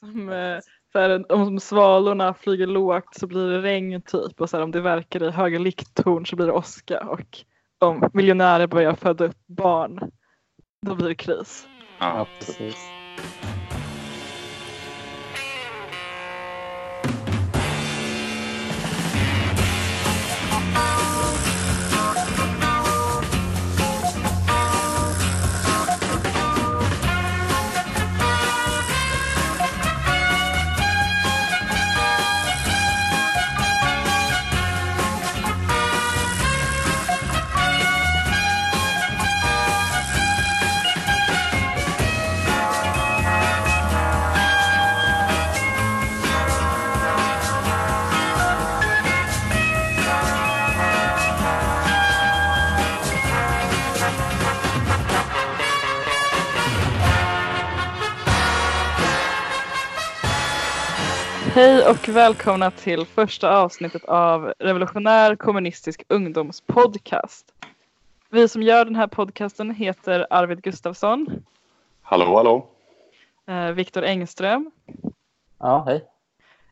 Som, eh, så här, om svalorna flyger lågt så blir det regn typ och så här, om det verkar i höga likttorn så blir det åska och om miljonärer börjar föda upp barn då blir det kris. Ja, precis. Hej och välkomna till första avsnittet av Revolutionär kommunistisk ungdomspodcast. Vi som gör den här podcasten heter Arvid Gustafsson, Hallå, hallå. eh, Viktor Engström Ja, hej.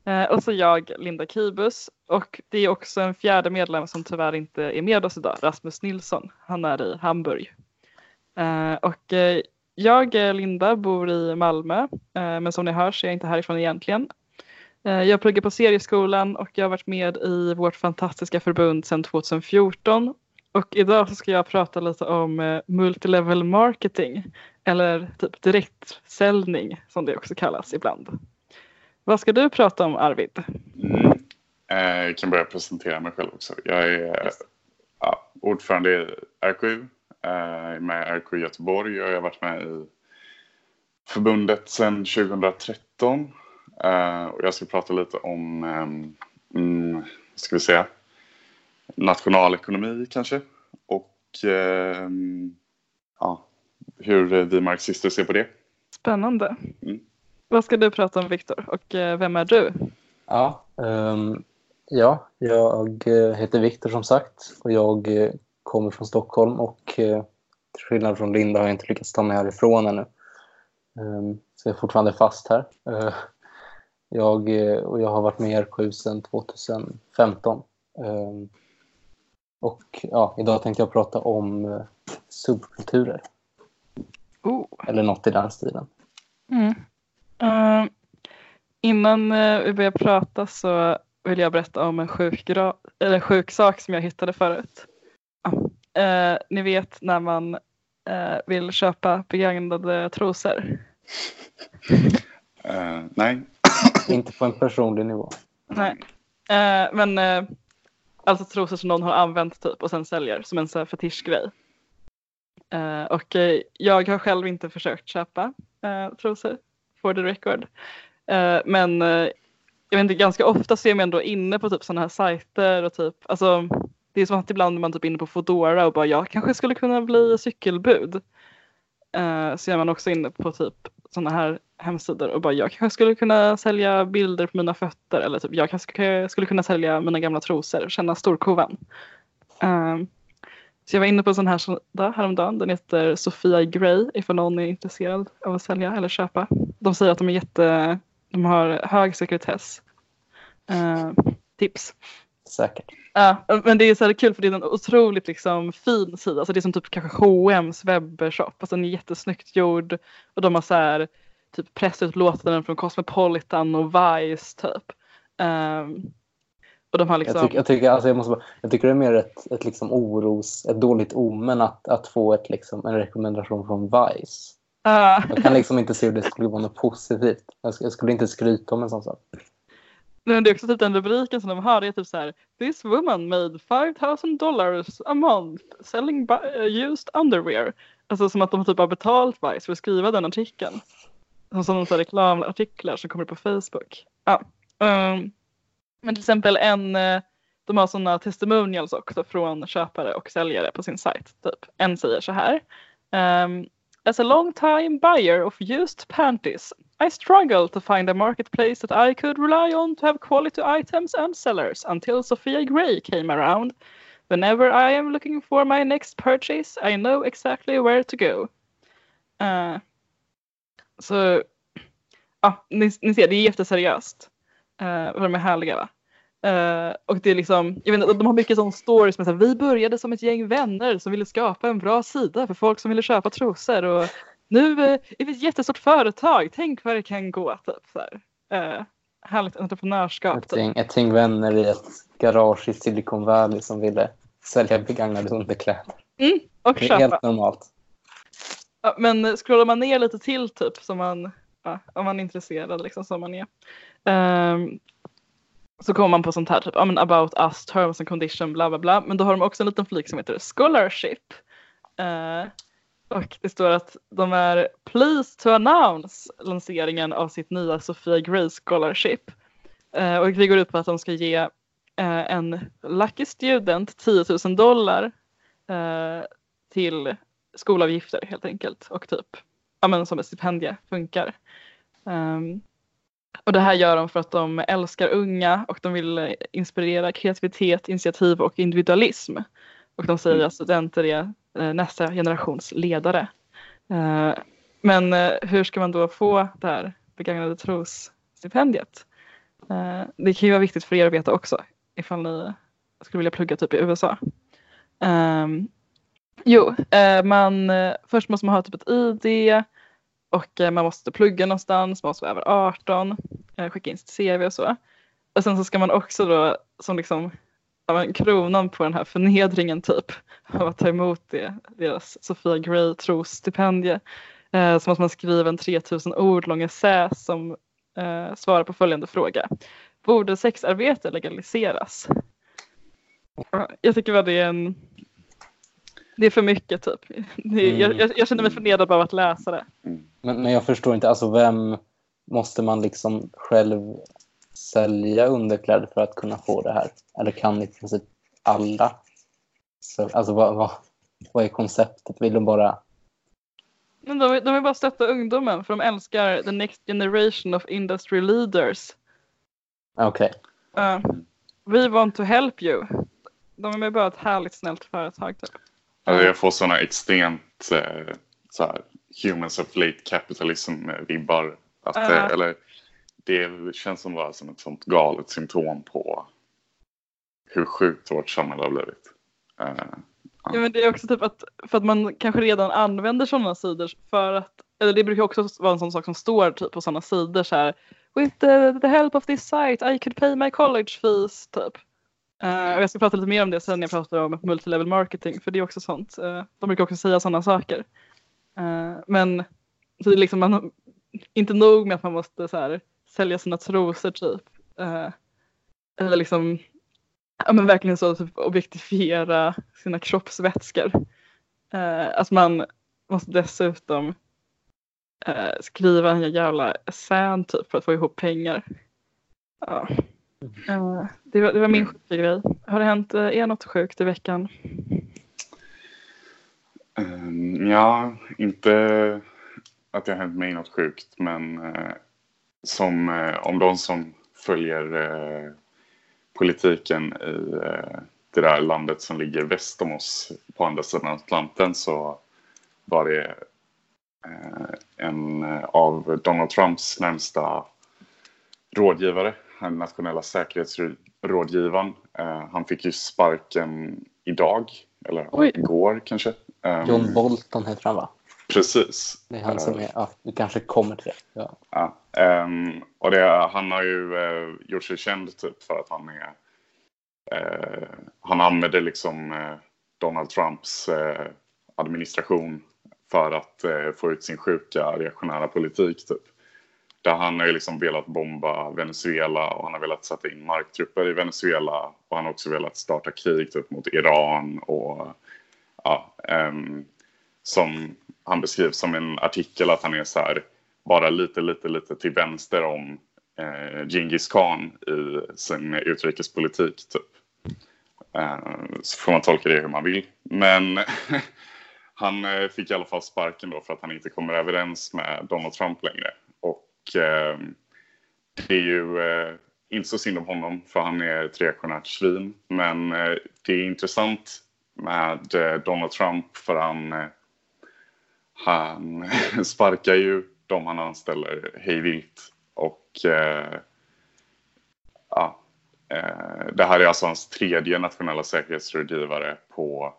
eh, och så jag, Linda Kibus. Och det är också en fjärde medlem som tyvärr inte är med oss idag, Rasmus Nilsson. Han är i Hamburg. Eh, och jag, Linda, bor i Malmö, men som ni hör så är jag inte härifrån egentligen. Eh, Jag pluggar på serieskolan och jag har varit med i vårt fantastiska förbund sedan 2014. Och idag så ska jag prata lite om eh, multilevel marketing eller typ direktsäljning som det också kallas ibland. Vad ska du prata om Arvid? Mm. Eh, Jag kan börja presentera mig själv också. Jag är ja, ordförande i är med RQ Göteborg och jag har varit med i förbundet sedan 2013. Eh, Och jag ska prata lite om, mm, vad ska vi säga, nationalekonomi kanske. Och ja, hur vi marxister ser på det. Spännande. Mm. Vad ska du prata om Viktor och eh, vem är du? Ja, ehm, ja jag eh, heter Viktor som sagt och jag kommer från Stockholm och till skillnad från Linda har jag inte lyckats ta mig härifrån ännu. Ehm, så jag är fortfarande fast här. Jag, eh, och jag har varit med i RQ sedan 2015. Ehm, och ja, idag tänkte jag prata om eh, subkulturer Oh. eller något i den stilen. Mm. Eh, innan eh, vi börjar prata så vill jag berätta om en sjuk, eller sjuk sak som jag hittade förut. Eh, ni vet när man eh, vill köpa begagnade trosor. Nej, Inte på en personlig nivå. Nej. Eh, men eh, alltså trosor som någon har använt typ och sen säljer som en så här fetischgrej. Eh, och eh, jag har själv inte försökt köpa eh, trosor for the record. Eh, men eh, jag vet inte, ganska ofta ser man ändå inne på typ sådana här sajter och typ, alltså det är som att ibland man typ inne på Foodora och bara jag kanske skulle kunna bli cykelbud. Eh, så är man också inne på typ sådana här hemsidor och bara jag kanske skulle kunna sälja bilder på mina fötter eller typ jag kanske skulle kunna sälja mina gamla trosor och känna storkovan. Um, så jag var inne på en sån här sida häromdagen, den heter Sofia Gray ifall någon är intresserad av att sälja eller köpa. De säger att de är jätte, de har hög sekretess. Uh, tips. Säkert. Ja, men det är så kul för det är en otroligt liksom fin sida. Alltså det är som typ kanske H&M's webbshop. Alltså den är jättesnyggt gjord. Och de har så här typ pressutlåtanden från Cosmopolitan och Vice typ. Ehm, och de har liksom. Jag, tycker, jag, tycker, alltså jag, måste bara, jag tycker det är mer ett, ett liksom oros, ett dåligt omen att, att få ett, liksom, en rekommendation från Vice. Ja. Jag kan liksom inte se hur det skulle vara något positivt. Jag, sk- jag skulle inte skryta om en sån sak. Men det är också typ den rubriken som de har. Det är typ så här. This woman made 5000 dollars a month selling eh, used underwear. Alltså som att de typ har betalt Vice för att skriva den artikeln. Som sådana så här reklamartiklar som kommer på Facebook. Ja. Um, men till exempel en, eh, de har sådana testimonials också från köpare och säljare på sin sajt. Typ. En säger så här. Um, As a long time buyer of used panties, i struggle to find a marketplace that I could rely on to have quality items and sellers until Sophia Gray came around. Whenever I am looking for my next purchase, I know exactly where to go. Uh, så ja, ni, ni ser, det är jätteseriöst. Uh, de är härliga va? Uh, och det är liksom, jag vet inte, de har mycket sån stories med så här, vi började som ett gäng vänner som ville skapa en bra sida för folk som ville köpa trosor och nu uh, är vi ett jättestort företag, tänk vad det kan gå. Typ, så här. Uh, härligt entreprenörskap. Ett gäng, ett gäng vänner i ett garage i Silicon Valley som ville sälja begagnade underkläder. Mm, och det är köpa. helt normalt. Ja, men scrollar man ner lite till typ som man, ja, om man är intresserad liksom som man är. ehm, så kommer man på sånt här typ, ja men about us, terms and condition, bla bla bla. Men då har de också en liten flik som heter scholarship. Eh, och det står att de är pleased to announce lanseringen av sitt nya Sofia Gray Scholarship. Eh, och det går ut på att de ska ge eh, en lucky student 10 000 dollar eh, till skolavgifter helt enkelt och typ ja, men som ett stipendie funkar. Um, och det här gör de för att de älskar unga och de vill inspirera kreativitet, initiativ och individualism. Och de säger att studenter är eh, nästa generations ledare. Eh, men eh, hur ska man då få det här begagnade trosstipendiet? Det kan ju vara viktigt för er att veta också ifall ni skulle vilja plugga typ i USA. Jo, man, först måste man ha typ ett ID och man måste plugga någonstans, man måste vara över 18, eh, skicka in sitt CV och så. Och sen så ska man också då som liksom men kronan på den här förnedringen typ av att ta emot det, deras Sofia Gray trosstipendie eh, så måste man skriva en 3000 ord lång essä som eh, svarar på följande fråga. Borde sexarbete legaliseras? Ja, Jag tycker att det är en det är för mycket typ. Det jag, jag, jag känner mig förnedrad av att läsa det. Men, men jag förstår inte, alltså vem måste man liksom själv sälja underkläder för att kunna få det här? Eller kan i princip alla? Så, alltså vad, vad, vad är konceptet? Vill de bara... Men de, de vill bara stötta ungdomen för de älskar the next generation of industry leaders. Okej. Uh, we want to help you. De är bara ett härligt snällt företag typ. Alltså jag får sådana extremt eh, så här, humans of late capitalism-vibbar. Att, Ja. eh, eller, det känns som bara som ett sånt galet symptom på hur sjukt vårt samhälle har blivit. Uh, Ja, men det är också typ att för att man kanske redan använder sådana sidor för att eller det brukar också vara en sån sak som står typ på sådana sidor så här With the, the help of this site I could pay my college fees typ. Uh, och jag ska prata lite mer om det sen när jag pratar om multilevel marketing för det är också sånt. Uh, de brukar också säga sådana saker. Men så det är liksom man, inte nog med att man måste så här, sälja sina trosor typ. Eh, eller liksom ja, men verkligen så typ objektifiera sina kroppsvätskor. Eh, att man måste dessutom eh, skriva en jävla essän typ för att få ihop pengar. Ja. Eh, det, var, det var min sjuka grej. Har det hänt eh, er något sjukt i veckan? Um, ja, inte att det har hänt mig något sjukt, men eh, som, eh, om de som följer eh, politiken i eh, det där landet som ligger väst om oss på andra sidan Atlanten så var det en av Donald Trumps närmsta rådgivare, den nationella säkerhetsrådgivaren. Han fick ju sparken idag, eller Oj. igår kanske. Um, John Bolton heter han va? Precis. Det är han som är... Ja, du kanske kommer till det. Ja. Ja, ehm, och det, han har ju eh, gjort sig känd typ för att han är... eh, han använde liksom eh, Donald Trumps administration för att få ut sin sjuka reaktionära politik typ. Där han har ju liksom velat bomba Venezuela och han har velat sätta in marktrupper i Venezuela och han har också velat starta krig typ mot Iran och ja, ehm, som han beskrivs som en artikel att han är så här bara lite, lite, lite till vänster om eh, Genghis khan i sin utrikespolitik typ. Eh, så får man tolka det hur man vill. Men han eh, fick i alla fall sparken då för att han inte kommer överens med Donald Trump längre. Och eh, det är ju eh, inte så synd om honom för han är ett reaktionärt svin. Men eh, det är intressant med eh, Donald Trump för han, eh, han sparkar ju de han anställer hej vilt och eh, ja, eh, det här är alltså hans tredje nationella säkerhetsrådgivare på,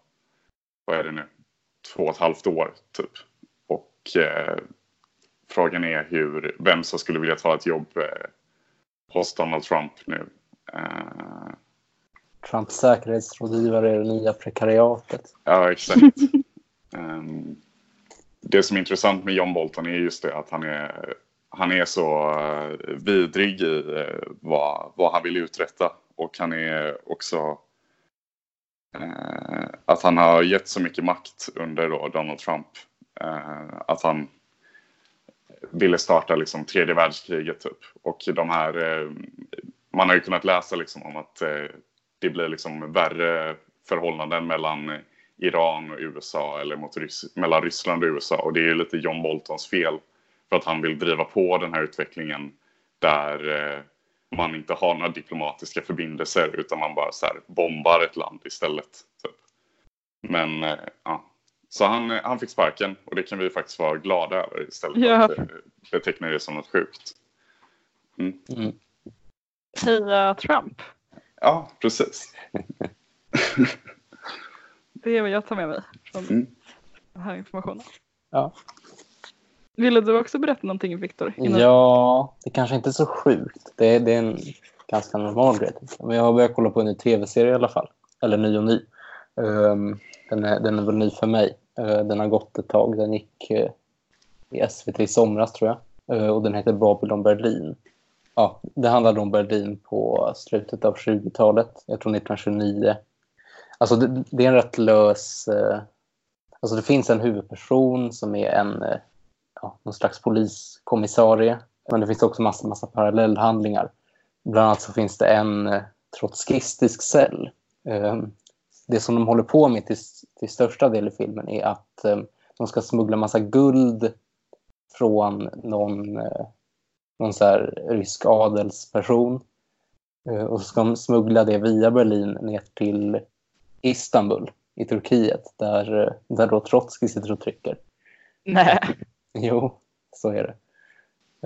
vad är det nu, två och ett halvt år typ. Och eh, frågan är hur, vem som skulle vilja ta ett jobb eh, hos Donald Trump nu. Eh, Trumps säkerhetsrådgivare är det nya prekariatet. Ja, exakt. um, det som är intressant med John Bolton är just det att han är, han är så eh, vidrig i eh, vad, vad han vill uträtta. Och han är också eh, att han har gett så mycket makt under då Donald Trump. Eh, att han ville starta liksom tredje världskriget typ. Och de här, man har ju kunnat läsa liksom om att det blir liksom värre förhållanden mellan Iran och USA eller mot Rys mellan Ryssland och USA. Och det är lite John Boltons fel för att han vill driva på den här utvecklingen där eh, man inte har några diplomatiska förbindelser utan man bara så bombar ett land istället. Typ. Men eh, ja, så han, han fick sparken och det kan vi faktiskt vara glada över istället ja. för att eh, beteckna det som något sjukt. Mm. Mm. Heja Trump! Ja, precis. det är vad jag tar med mig från mm. den här informationen. Ja. Ville du också berätta någonting Viktor? Ja, det kanske inte är så sjukt. Det är, det är en ganska normal grej. Men jag har börjat kolla på en ny tv-serie i alla fall. Eller ny och ny. Um, den, är, den är väl ny för mig. Uh, den har gått ett tag. Den gick uh, i SVT i somras tror jag. Uh, och den heter Babylon Berlin ja, det handlade om Berlin på slutet av 20-talet. Jag tror 1929. Alltså det, det, är en rätt lös... Eh, alltså det finns en huvudperson som är en eh, ja, någon slags poliskommissarie. Men det finns också massa, massa parallellhandlingar. Bland annat så finns det en eh, trotskistisk cell. Eh, det som de håller på med till, till största del i filmen är att ehm, de ska smuggla massa guld från någon eh, någon så här rysk adelsperson. Ehm, och så ska de smuggla det via Berlin ner till Istanbul i Turkiet där, där då Trotskij sitter och trycker. Nej. Jo, så är det.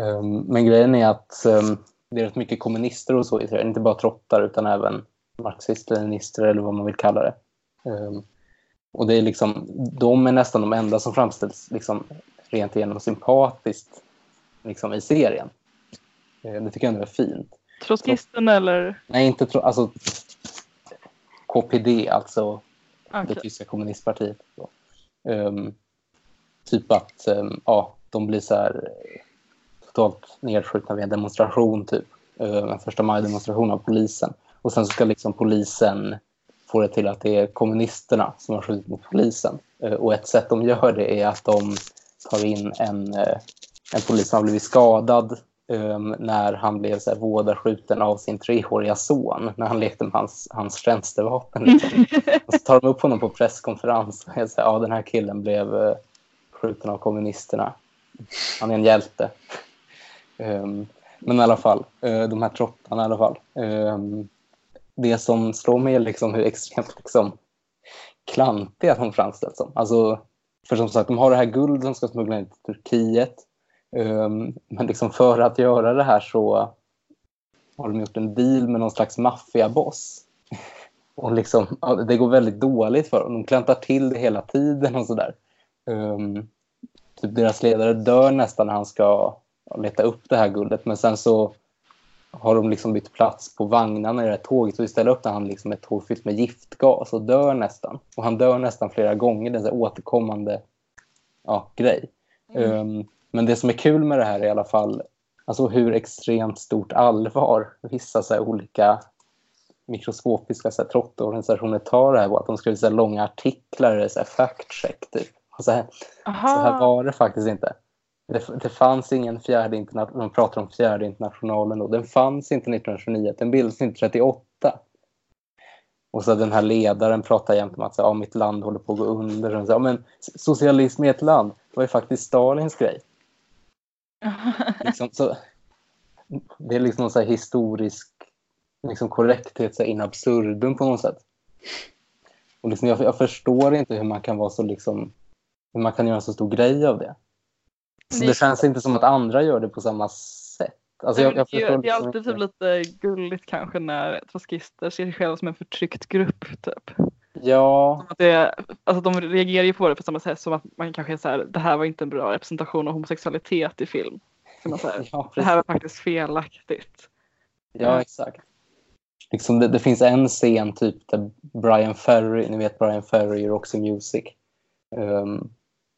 Um, men grejen är att um, det är rätt mycket kommunister och så i Israel. Inte bara trottar utan även marxister, leninister eller vad man vill kalla det. Um, och det är liksom, de är nästan de enda som framställs liksom rent igenom sympatiskt liksom, i serien. Det tycker jag ändå är fint. Trotskisten eller? Nej, inte tro, alltså KPD, alltså okay. det tyska kommunistpartiet. Um, typ att um, ja, de blir så här totalt nedskjutna vid en demonstration, typ. Uh, en första maj-demonstration av polisen. Och sen så ska liksom polisen få det till att det är kommunisterna som har skjutit mot polisen. Uh, och ett sätt de gör det är att de tar in en, uh, en polis som har blivit skadad um, när han blev så här, vådaskjuten av sin treåriga son när han lekte med hans, hans tjänstevapen. Liksom. och så tar de upp honom på presskonferens och säger ja den här killen blev uh, skjuten av kommunisterna. Han är en hjälte. Um, men i alla fall, uh, de här trottarna i alla fall. Um, det som slår mig är liksom hur extremt liksom, klantiga de framställs som. Alltså, för som sagt, de har det här guld som ska smuggla in till Turkiet. Um, men liksom för att göra det här så har de gjort en deal med någon slags maffiaboss. Och liksom, det går väldigt dåligt för dem. De klantar till det hela tiden och sådär. Um, typ deras ledare dör nästan när han ska leta upp det här guldet. Men sen så har de liksom bytt plats på vagnarna i det här tåget. Så istället öppnar han liksom ett tåg fyllt med giftgas och dör nästan. Och han dör nästan flera gånger. Det är en återkommande ja, grej. Mm. Um, men det som är kul med det här är i alla fall alltså hur extremt stort allvar vissa så olika mikroskopiska så här, trottorganisationer tar det här på. Att de skriver så här, långa artiklar, så här, fact check typ. Och så, här, så här var det faktiskt inte. Det, det fanns ingen fjärde international, de pratar om fjärde internationalen då. Den fanns inte 1929, den bildades 1938. Och så den här ledaren pratar jämt om att så, ja, mitt land håller på att gå under. Så, ja, men socialism i ett land var ju faktiskt Stalins grej liksom, så, det är liksom någon så historisk liksom korrekthet så in absurdum på något sätt. Och liksom, jag, jag, förstår inte hur man kan vara så liksom, hur man kan göra en så stor grej av det. Så det känns inte som att andra gör det på samma sätt. Alltså, jag, jag det, det är liksom alltid typ lite gulligt kanske när trotskister ser sig själva som en förtryckt grupp. Typ. Ja, Att det, alltså de reagerar ju på det på samma sätt som att man kanske är så här, det här var inte en bra representation av homosexualitet i film. Så här, ja, det här var faktiskt felaktigt. ja exakt. Liksom det, det finns en scen typ där Brian Ferry, ni vet Brian Ferry i Roxy Music. Um,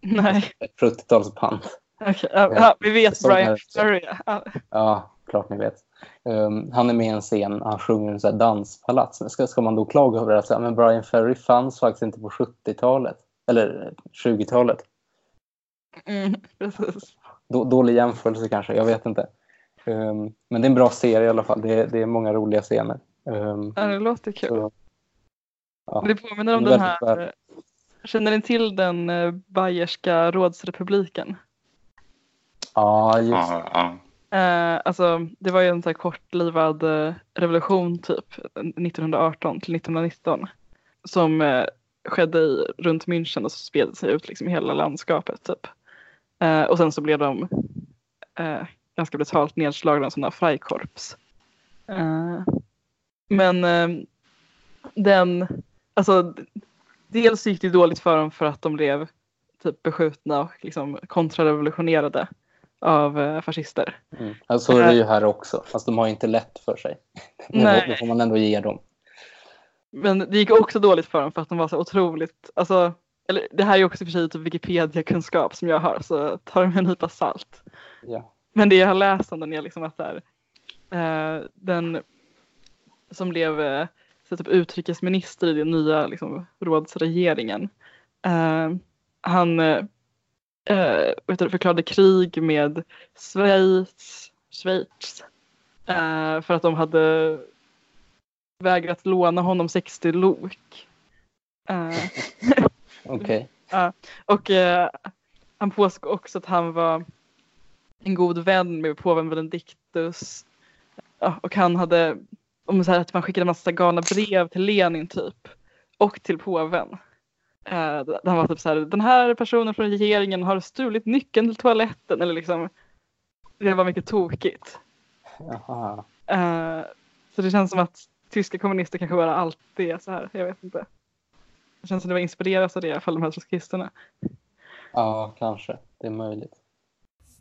Nej, ett 70-talsband. okej. ja, ja, vi vet Brian. Ferry. Ja. Ja, klart ni vet. Um, han är med i en scen, han sjunger en sån här danspalats. Men ska, ska man då klaga över att ja, men Brian Ferry fanns faktiskt inte på 70-talet? Eller 20-talet? Mm, precis. Då, dålig jämförelse kanske, jag vet inte. Um, men det är en bra serie i alla fall. Det, är- det är många roliga scener. Um, Ja, det låter kul. så, ja. Det påminner om Det den här, eh, känner ni till den eh, bayerska rådsrepubliken? ja, just Ja, ja. Eh, alltså, det var ju en så här kortlivad eh, revolution typ 1918 till 1919 som eh, skedde i, runt München och så spred sig ut liksom i hela landskapet typ. Eh, och sen så blev de eh, ganska brutalt nedslagna av sådana Freikorps. Eh, men eh, den, alltså dels gick det dåligt för dem för att de blev typ beskjutna och liksom kontrarevolutionerade av eh, fascister. Mm. Så är det ju här också. Fast de har ju inte lätt för sig. Nej. det får man ändå ge dem. Men det gick också dåligt för dem för att de var så otroligt, alltså, eller det här är också för sig typ Wikipedia-kunskap som jag har så ta det med en nypa salt. Ja. Men det jag har läst om den är liksom att här, eh, den som blev eh, så typ utrikesminister i den nya liksom, rådsregeringen. Eh, han eh, vet du, förklarade krig med Schweiz, Schweiz eh, för att de hade vägrat låna honom 60 lok. Eh, Okej. och eh, han påstod också att han var en god vän med påven Benedictus. Ja, och han hade, om så här, att man skickade en massa galna brev till Lenin typ. Och till påven. Eh, där han var typ så här, den här personen från regeringen har stulit nyckeln till toaletten. Eller liksom, det var mycket tokigt. Jaha. Eh, så det känns som att tyska kommunister kanske bara alltid är så här. Jag vet inte. Det känns som det var inspireras av det i alla fall de här trotskisterna. Ja, kanske. Det är möjligt.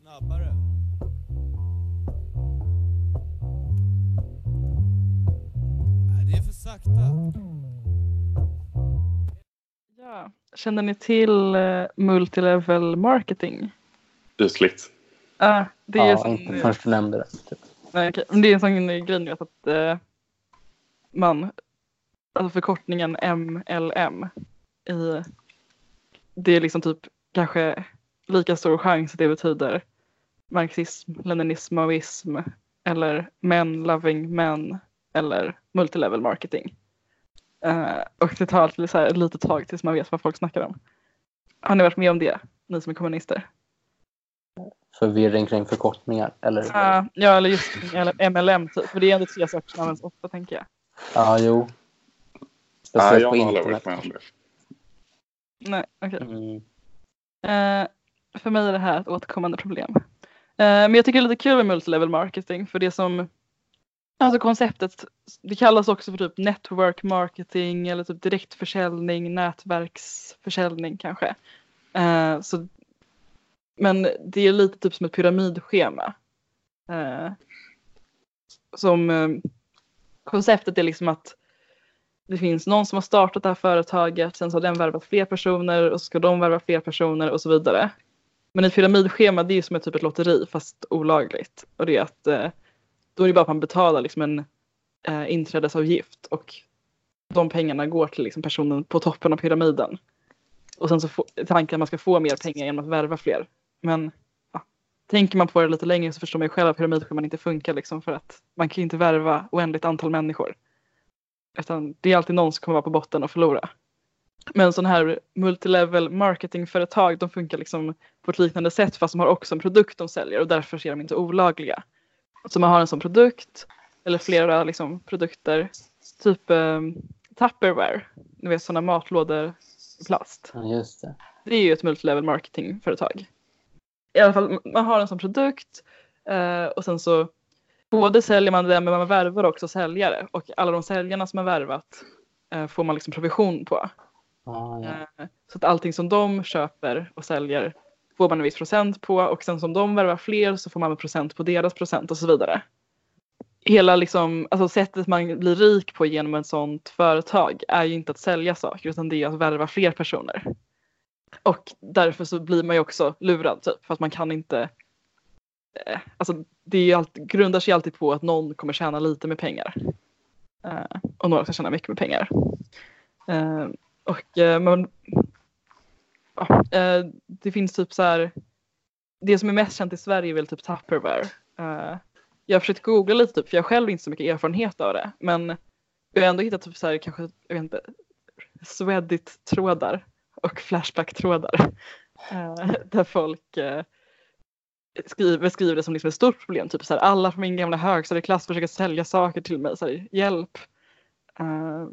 Snabbare. Nej, det är för sakta. Ja. Känner ni till uh, multilevel marketing? Ytligt. Ja, det är ja, sån, inte förrän du nämnde det. Typ. nej. Men det är en sån grej nu att eh, man, alltså förkortningen MLM, i, det är liksom typ kanske lika stor chans att det betyder marxism, leninism, maoism eller men loving men eller multilevel marketing. Eh, och det tar alltid så här ett litet tag tills man vet vad folk snackar om. Har ni varit med om det, ni som är kommunister? Förvirring kring förkortningar. Eller? Ja, ja, eller just eller MLM typ. För det är ändå tre saker som används ofta tänker jag. Ja, jo. Nej, Speciellt jag på har aldrig internet. varit med om det. Nej, okej. Mm. Eh, för mig är det här ett återkommande problem. Eh, men jag tycker det är lite kul med multilevel marketing för det som Alltså konceptet, det kallas också för typ network marketing eller typ direktförsäljning, nätverksförsäljning kanske. Eh, så, men det är lite typ som ett pyramidschema. Eh, som eh, konceptet är liksom att det finns någon som har startat det här företaget, sen så har den värvat fler personer och så ska de värva fler personer och så vidare. Men ett pyramidschema det är ju som ett typ ett lotteri fast olagligt. Och det är att eh, då är det bara att man betalar liksom en eh, inträdesavgift och de pengarna går till liksom personen på toppen av pyramiden. Och sen så får tanken att man ska få mer pengar genom att värva fler. Men ja, tänker man på det lite längre så förstår man ju själv att pyramidscheman inte funkar liksom för att man kan ju inte värva oändligt antal människor. Utan det är alltid någon som kommer vara på botten och förlora. Men sådana här multilevel marketingföretag de funkar liksom på ett liknande sätt fast de har också en produkt de säljer och därför är de inte olagliga. Så man har en sån produkt eller flera liksom, produkter, typ eh, Tupperware, ni vet sådana matlådor i plast. Ja, just det. Det är ju ett multilevel marketingföretag. I alla fall, man har en sån produkt eh, och sen så både säljer man det men man värvar också säljare och alla de säljarna som har värvat eh, får man liksom provision på. Ah, ja. Eh, Så att allting som de köper och säljer får man en viss procent på och sen som de värvar fler så får man en procent på deras procent och så vidare. Hela liksom, alltså sättet man blir rik på genom ett sånt företag är ju inte att sälja saker utan det är att värva fler personer. Och därför så blir man ju också lurad typ för att man kan inte eh, Alltså det är ju alltid, grundar sig alltid på att någon kommer tjäna lite med pengar. Eh, och några ska tjäna mycket med pengar. Eh, och eh, man, ja, eh, det finns typ så här. Det som är mest känt i Sverige är väl typ Tupperware. Eh, jag har försökt googla lite typ för jag har själv inte så mycket erfarenhet av det. Men jag har ändå hittat typ så här kanske, jag vet inte, Swedit-trådar och Flashback-trådar. Eh, där folk eh, skriver, beskriver det som liksom ett stort problem. Typ så här, alla från min gamla högstadieklass försöker sälja saker till mig. Så här, hjälp. Uh,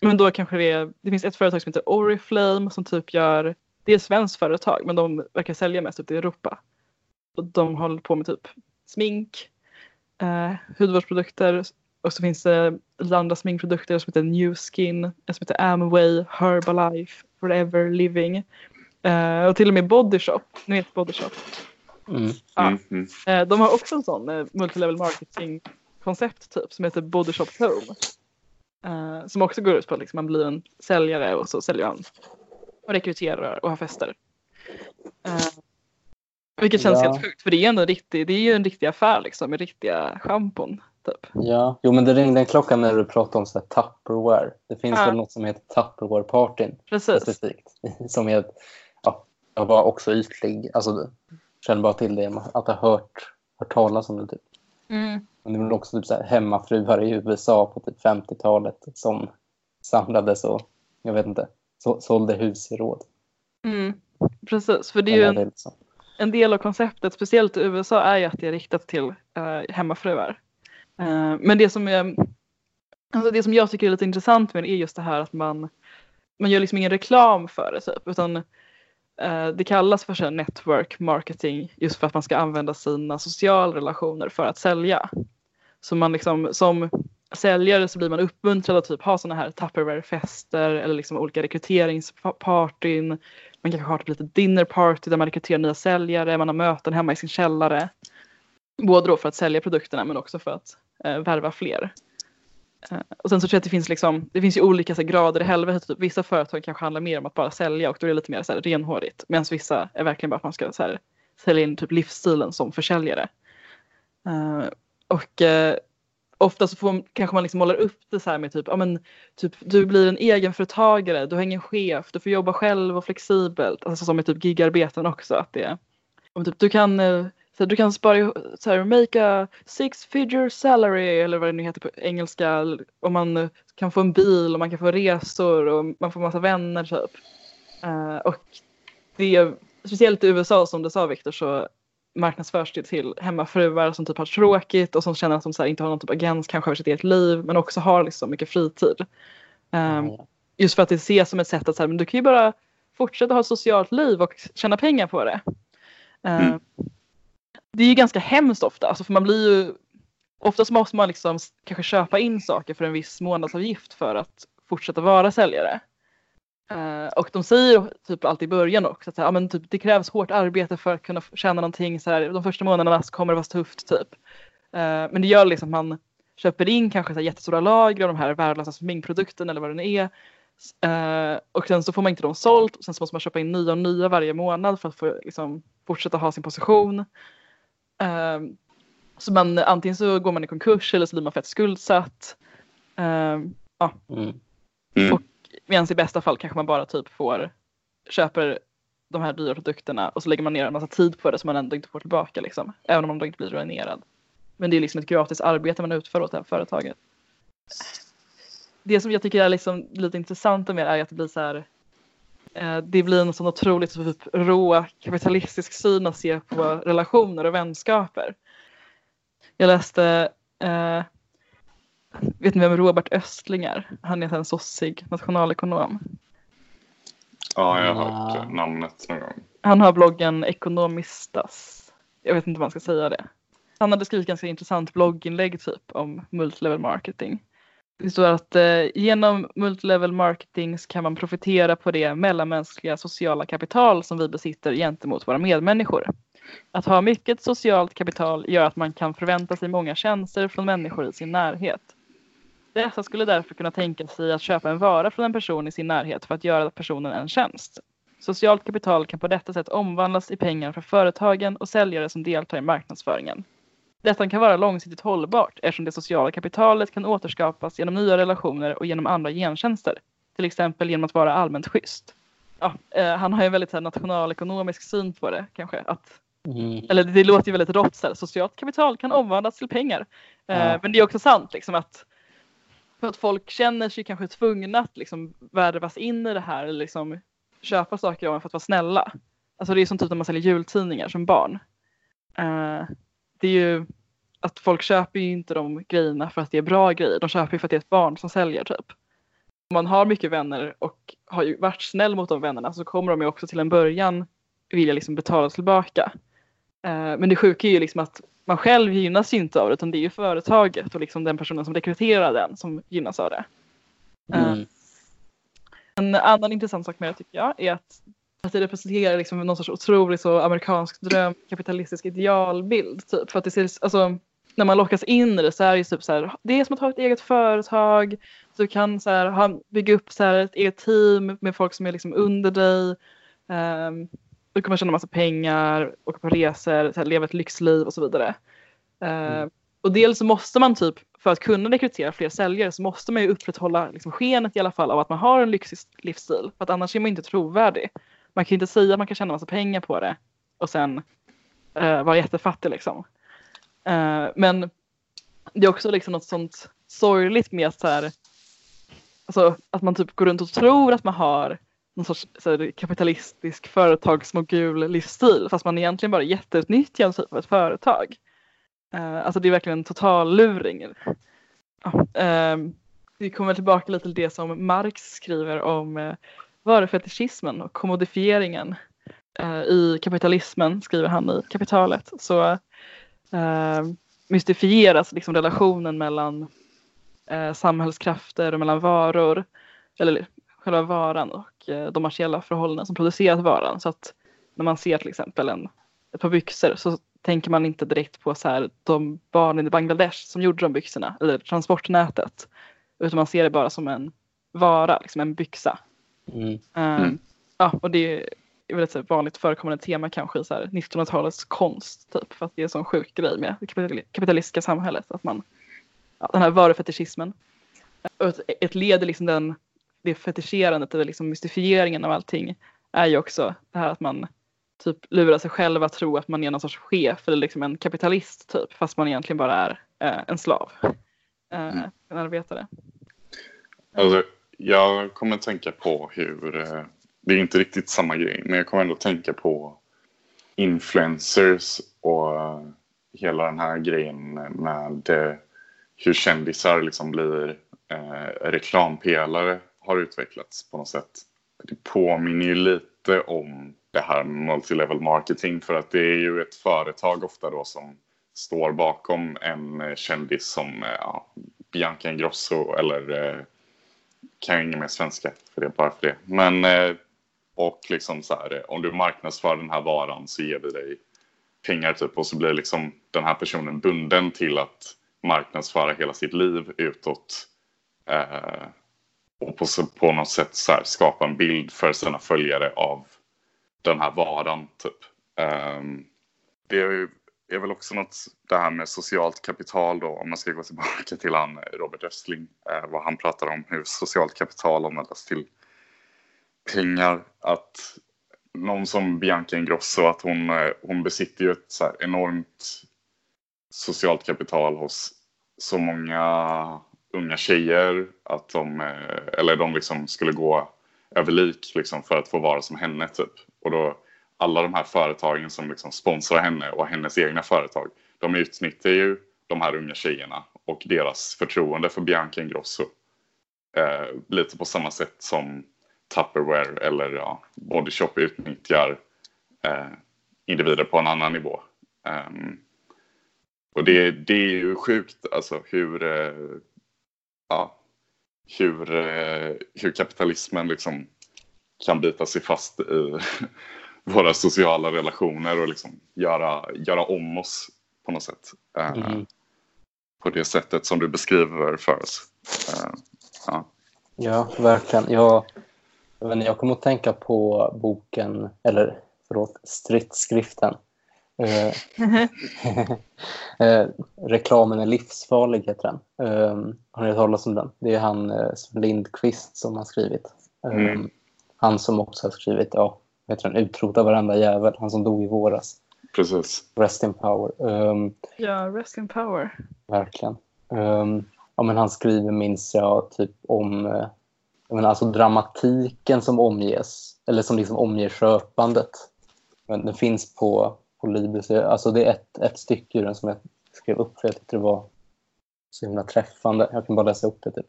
men då kanske det det finns ett företag som heter Oriflame som typ gör, det är ett svenskt företag men de verkar sälja mest ute i Europa. Och de håller på med typ smink, eh, hudvårdsprodukter och så finns det lite andra sminkprodukter som heter New Skin, en som heter Amway, Herbalife, Forever Living eh, och till och med Body Shop, ni vet Body Shop. Mm. Ja. Mm, mm. Eh, de har också en sån eh, multilevel marketing koncept typ som heter Body Shop Home. Eh, som också går ut på att liksom, man blir en säljare och så säljer man och rekryterar och har fester. Eh, vilket känns Ja. helt sjukt för det är ändå en riktig, det är ju en riktig affär liksom med riktiga schampon. Typ. Ja, jo men det ringde en klocka när du pratade om så här Tupperware. Det finns Ja. väl något som heter Tupperware-partyn Precis. specifikt. Som är, ja, jag var också ytlig. Alltså, känner bara till det att ha hört, hört talas om det. Typ. Mm. Men det var också typ så här, hemmafruar i USA på typ 50-talet som samlades och jag vet inte, så, sålde hus i råd. Mm. Precis, för det är ju en, en del av konceptet, speciellt i USA, är ju att det är riktat till eh, hemmafruar. Eh, men det som, är, alltså det som jag tycker är lite intressant med det är just det här att man, man gör liksom ingen reklam för det typ, utan eh, det kallas för så network marketing just för att man ska använda sina sociala relationer för att sälja. Så man liksom, som säljare så blir man uppmuntrad att typ ha sådana här Tupperware-fester eller liksom olika rekryteringspartyn. Man kanske har typ lite dinnerparty där man rekryterar nya säljare, man har möten hemma i sin källare. Både då för att sälja produkterna men också för att eh, värva fler. Eh, och sen så tror jag att det finns liksom, det finns ju olika så här, grader i helvetet. Typ, vissa företag kanske handlar mer om att bara sälja och då är det lite mer så här, renhårigt. Medan vissa är verkligen bara att man ska så här, sälja in typ livsstilen som försäljare. Eh, och eh, ofta så får, kanske man liksom målar upp det så här med typ, ja men typ du blir en egenföretagare, du har ingen chef, du får jobba själv och flexibelt. Alltså som med typ gigarbeten också. Att det, om typ, du kan eh, så här, du kan spara ihop- så här, make a six figure salary eller vad det nu heter på engelska. Och man eh, kan få en bil och man kan få resor och man får massa vänner typ. Uh, och det, speciellt i USA som du sa Viktor så marknadsförs det till hemmafruar som typ har tråkigt och som känner att de så inte har någon typ av agens kanske över sitt eget liv men också har liksom mycket fritid. Ja, Just för att det ses som ett sätt att så här, men du kan ju bara fortsätta ha ett socialt liv och tjäna pengar på det. Eh, Mm. Det är ju ganska hemskt ofta, alltså för man blir ju Oftast måste man liksom kanske köpa in saker för en viss månadsavgift för att fortsätta vara säljare. Eh, och de säger typ alltid i början också att så här, ja, men typ, det krävs hårt arbete för att kunna tjäna någonting. Så här, de första månaderna så kommer det vara tufft typ. Eh, men det gör liksom att man köper in kanske så här, jättestora lager av de här värdelösa sminkprodukterna eller vad det nu är. Eh, och sen så får man inte dem sålt och sen så måste man köpa in nya och nya varje månad för att få liksom, fortsätta ha sin position. Så man, antingen så går man i konkurs eller så blir man fett skuldsatt. Eh, Mm. Mm. Och- Medan i bästa fall kanske man bara typ får köper de här dyra produkterna och så lägger man ner en massa tid på det som man ändå inte får tillbaka liksom. Även om man då inte blir ruinerad. Men det är liksom ett gratis arbete man utför åt det här företaget. Det som jag tycker är liksom lite intressant med det är att det blir så här. Eh, det blir en sån otroligt typ rå kapitalistisk syn att se på relationer och vänskaper. Jag läste eh, Vet ni vem Robert Östling är? Han är en sossig nationalekonom. Ja, jag har hört Ja. namnet någon gång. Han har bloggen Ekonomistas. Jag vet inte om man ska säga det. han hade skrivit ganska intressant blogginlägg typ om multilevel marketing. Det står att eh, genom multilevel marketing så kan man profitera på det mellanmänskliga sociala kapital som vi besitter gentemot våra medmänniskor. Att ha mycket socialt kapital gör att man kan förvänta sig många tjänster från människor i sin närhet. Dessa skulle därför kunna tänka sig att köpa en vara från en person i sin närhet för att göra personen en tjänst. Socialt kapital kan på detta sätt omvandlas i pengar för företagen och säljare som deltar i marknadsföringen. Detta kan vara långsiktigt hållbart eftersom det sociala kapitalet kan återskapas genom nya relationer och genom andra gentjänster. Till exempel genom att vara allmänt schysst. Ja, eh, han har ju en väldigt här, nationalekonomisk syn på det kanske. Att, Mm. eller det låter ju väldigt rått. Socialt kapital kan omvandlas till pengar. Eh, Ja. Men det är också sant liksom att för att folk känner sig kanske tvungna att liksom värvas in i det här eller liksom köpa saker av en för att vara snälla. Alltså det är som typ när man säljer jultidningar som barn. Uh, det är ju att folk köper ju inte de grejerna för att det är bra grejer. De köper ju för att det är ett barn som säljer typ. Om man har mycket vänner och har ju varit snäll mot de vännerna så kommer de ju också till en början vilja liksom betala tillbaka. Eh, men det sjuka är ju liksom att man själv gynnas ju inte av det utan det är ju företaget och liksom den personen som rekryterar den som gynnas av det. Eh, Mm. En annan intressant sak med det tycker jag är att, att det representerar liksom någon sorts otrolig så amerikansk dröm, kapitalistisk idealbild. Typ. För att det ser, alltså, när man lockas in i det så är det typ så här, det är som att ha ett eget företag. Du kan så här, ha, bygga upp så här, ett eget team med folk som är liksom under dig. Um, du kommer tjäna massa pengar, åka på resor, här, leva ett lyxliv och så vidare. Eh, och dels så måste man typ, för att kunna rekrytera fler säljare så måste man ju upprätthålla liksom skenet i alla fall av att man har en lyxig livsstil. För att annars är man inte trovärdig. Man kan inte säga att man kan tjäna massa pengar på det och sen eh, vara jättefattig liksom. Eh, men det är också liksom något sånt sorgligt med att så här, alltså, att man typ går runt och tror att man har någon sorts så här, kapitalistisk företagsmogul livsstil fast man egentligen bara jätteutnyttjar en typ, av ett företag. Uh, alltså det är verkligen en total luring. Uh, ehm, vi kommer tillbaka lite till det som Marx skriver om eh, uh, varufetischismen och kommodifieringen uh, i kapitalismen, skriver han i Kapitalet. Så uh, mystifieras liksom relationen mellan uh, samhällskrafter och mellan varor, eller själva varan och uh, de martiella förhållanden som producerat varan. Så att när man ser till exempel en, ett par byxor så tänker man inte direkt på så här, de barnen i Bangladesh som gjorde de byxorna eller transportnätet. Utan man ser det bara som en vara, liksom en byxa. Mm. Um, ja, och det är väl ett så här vanligt förekommande tema kanske i så här 1900-talets konst. Typ, för att det är en sån sjuk grej med det kapitali- kapitalistiska samhället. Att man, ja, den här varufetischismen. Och ett, ett led i liksom den, det fetischerandet, eller liksom mystifieringen av allting är ju också det här att man typ lurar sig själv att tro att man är någon sorts chef eller liksom en kapitalist typ fast man egentligen bara är eh, en slav. Eh, En arbetare. Alltså, jag kommer att tänka på hur, eh, det är inte riktigt samma grej, men jag kommer ändå tänka på influencers och eh, hela den här grejen med eh, hur kändisar liksom blir eh, reklampelare har utvecklats på något sätt. Det påminner ju lite om det här med multilevel marketing för att det är ju ett företag ofta då som står bakom en kändis som eh, ja, Bianca Ingrosso eller eh, kan jag inget mer svenska för det bara för det. Men eh, och liksom så här, eh, om du marknadsför den här varan så ger vi dig pengar typ och så blir liksom den här personen bunden till att marknadsföra hela sitt liv utåt. Eh, och på, på något sätt så här, skapa en bild för sina följare av den här varan typ. Um, det är, ju- är väl också något, det här med socialt kapital då, om man ska gå tillbaka till han Robert Östling, uh, vad han pratar om, hur socialt kapital omvandlas till pengar. Att någon som Bianca Ingrosso, att hon, uh, hon besitter ju ett så här enormt socialt kapital hos så många unga tjejer att de, eh, eller de liksom skulle gå över lik liksom för att få vara som henne typ. Och då alla de här företagen som liksom sponsrar henne och hennes egna företag, de utnyttjar ju de här unga tjejerna och deras förtroende för Bianca Ingrosso. Eh, lite på samma sätt som Tupperware eller ja, Body Shop utnyttjar eh, individer på en annan nivå. Um, Och det, det är ju sjukt alltså hur, eh, ja, hur, eh, hur kapitalismen liksom kan bita sig fast i våra sociala relationer och liksom göra, göra om oss på något sätt. Eh, Mm. På det sättet som du beskriver för oss. Eh, ja. Ja, verkligen. Jag, jag, inte, jag kommer att tänka på boken, eller förlåt, stridsskriften. Eh, eh, reklamen är livsfarlig heter den. Eh, har ni hört talas om den? Det är han eh, Lindqvist som har skrivit. Eh, Mm. Han som också har skrivit, ja, heter den, Utrota varenda jävel, han som dog i våras. Precis. Rest in power. Um, Ja, rest in power. Verkligen. Ehm, ja, men han skriver, minns jag, typ om eh, jag menar, alltså dramatiken som omges, eller som liksom omger köpandet. Men den finns på, på Libris. Alltså det är ett, ett stycke ur den som jag skrev upp för jag tyckte det var så himla träffande. Jag kan bara läsa upp det. Typ.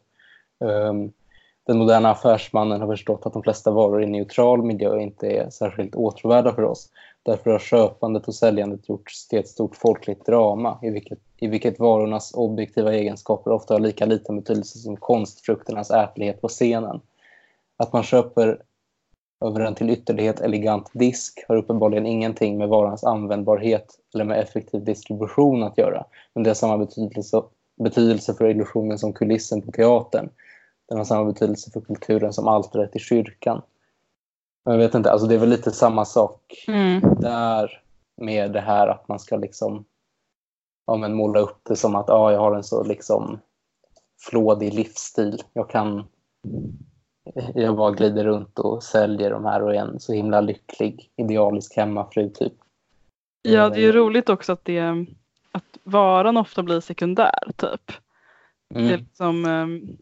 Um, den moderna affärsmannen har förstått att de flesta varor i neutral miljö inte är särskilt åtråvärda för oss. Därför har köpandet och säljandet gjorts till ett stort folkligt drama i vilket, i vilket varornas objektiva egenskaper ofta har lika liten betydelse som konstfrukternas ätlighet på scenen. Att man köper över en till ytterlighet elegant disk har uppenbarligen ingenting med varans användbarhet eller med effektiv distribution att göra. Men det har samma betydelse, betydelse för illusionen som kulissen på teatern. Den har samma betydelse för kulturen som altaret i kyrkan. Men Jag vet inte, alltså det är väl lite samma sak Mm. där med det här att man ska liksom ja, men måla upp det som att ja, jag har en så liksom flådig livsstil. Jag kan jag bara glider runt och säljer de här och är en så himla lycklig idealisk hemmafru typ. Ja, det är ju roligt också att, det, att varan ofta blir sekundär typ. Det, är Mm. liksom, ehm,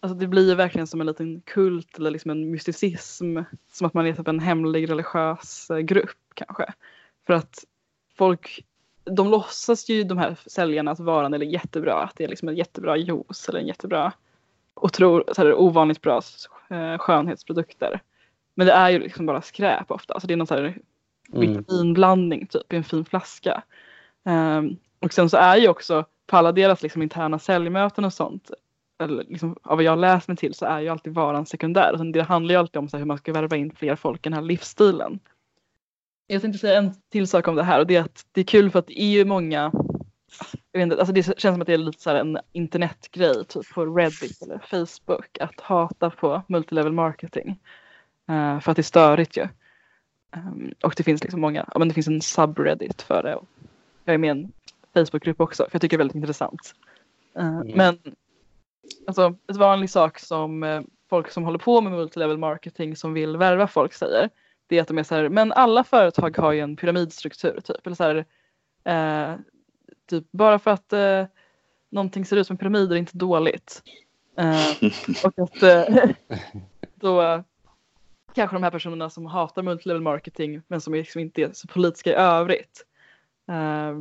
alltså det blir ju verkligen som en liten kult eller liksom en mysticism. Som att man är typ en hemlig religiös eh, grupp kanske. För att folk, de låtsas ju de här säljarna att varan är jättebra. Att det är liksom en jättebra juice eller en jättebra och tror så här, ovanligt bra eh, skönhetsprodukter. Men det är ju liksom bara skräp ofta. Alltså det är någon så här Mm. vitaminblandning typ i en fin flaska. Ehm, och sen så är ju också på alla deras liksom, interna säljmöten och sånt, eller liksom, av vad jag läst mig till så är ju alltid varan sekundär. Sen det handlar ju alltid om så hur man ska värva in fler folk i den här livsstilen. Jag tänkte säga en till sak om det här och det är att det är kul för att det är ju många jag vet inte, alltså det känns som att det är lite så här en internetgrej typ på Reddit eller Facebook att hata på multilevel marketing. Eh, för att det är störigt ju. Ehm, och det finns liksom många, ja men det finns en subreddit för det. Jag är med i en Facebookgrupp också för jag tycker det är väldigt intressant. Eh, Men alltså en vanlig sak som eh, folk som håller på med multilevel marketing som vill värva folk säger det är att de är så här, men alla företag har ju en pyramidstruktur typ. Eller så här, eh, typ bara för att eh, någonting ser ut som en pyramid är inte dåligt. Eh, och att eh, då eh, kanske de här personerna som hatar multilevel marketing men som liksom inte är så politiska i övrigt. Eh,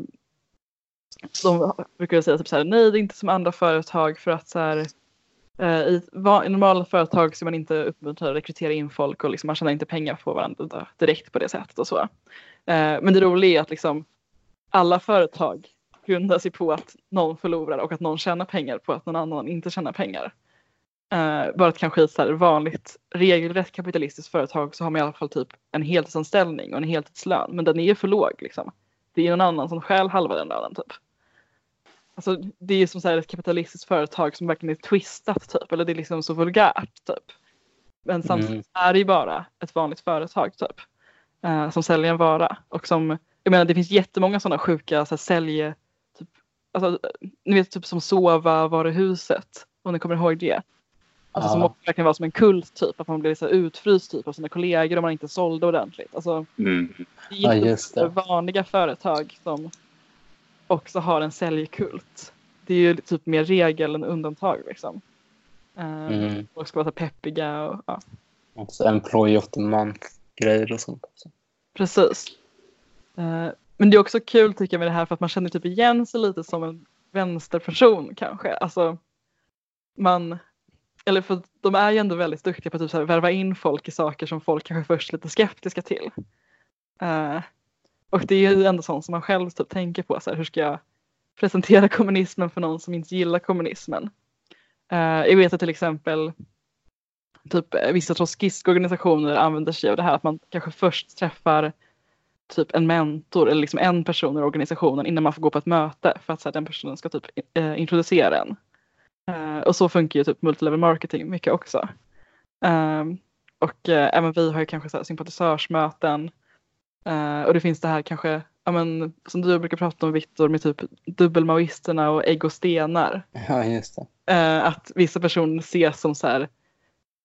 de brukar säga typ så här, nej det är inte som andra företag för att så här, eh, i, va- i normala företag så är man inte uppmuntrad att rekrytera in folk och liksom, man tjänar inte pengar på varandra direkt på det sättet och så. Eh, men det roliga är att liksom alla företag grundar sig på att någon förlorar och att någon tjänar pengar på att någon annan inte tjänar pengar. Eh, bara att kanske i ett så vanligt regelrätt kapitalistiskt företag så har man i alla fall typ en heltidsanställning och en heltidslön men den är ju för låg liksom. Det är någon annan som stjäl halva den lönen typ. Alltså det är som så här ett kapitalistiskt företag som verkligen är twistat typ eller det är liksom så vulgärt typ. Men samtidigt Mm. är det ju bara ett vanligt företag typ. Eh, som säljer en vara och som jag menar det finns jättemånga sådana sjuka så här, sälj alltså, ni vet typ som Sova varuhuset om ni kommer ihåg det. Alltså som också verkligen var som en kult typ att man blev så utfryst typ av sina kollegor om man inte sålde ordentligt. Alltså, Mm. det är Ja, just det. vanliga företag som också har en säljkult. Det är ju typ mer regel än undantag liksom. Eh, Mm. Folk ska vara så peppiga och ja. Alltså employee of the month-grejer och sånt. också. Precis. Eh, men det är också kul tycker jag med det här för att man känner typ igen sig lite som en vänsterperson kanske. Alltså man, eller för de är ju ändå väldigt duktiga på att typ så här värva in folk i saker som folk kanske först är lite skeptiska till. Uh, och det är ju ändå sånt som man själv typ tänker på, så här, hur ska jag presentera kommunismen för någon som inte gillar kommunismen. Uh, jag vet att till exempel typ eh, vissa trotskistorganisationer använder sig av det här att man kanske först träffar typ en mentor eller liksom en person i organisationen innan man får gå på ett möte för att så här, den personen ska typ eh, introducera en. Eh, och så funkar ju typ multilevel marketing mycket också. Ehm, och eh, även vi har ju kanske så här, sympatisörsmöten Eh, och det finns det här kanske, ja, men, som du brukar prata om Viktor med typ dubbelmaoisterna och ägg och stenar. Ja, just det. Eh, att vissa personer ses som så här,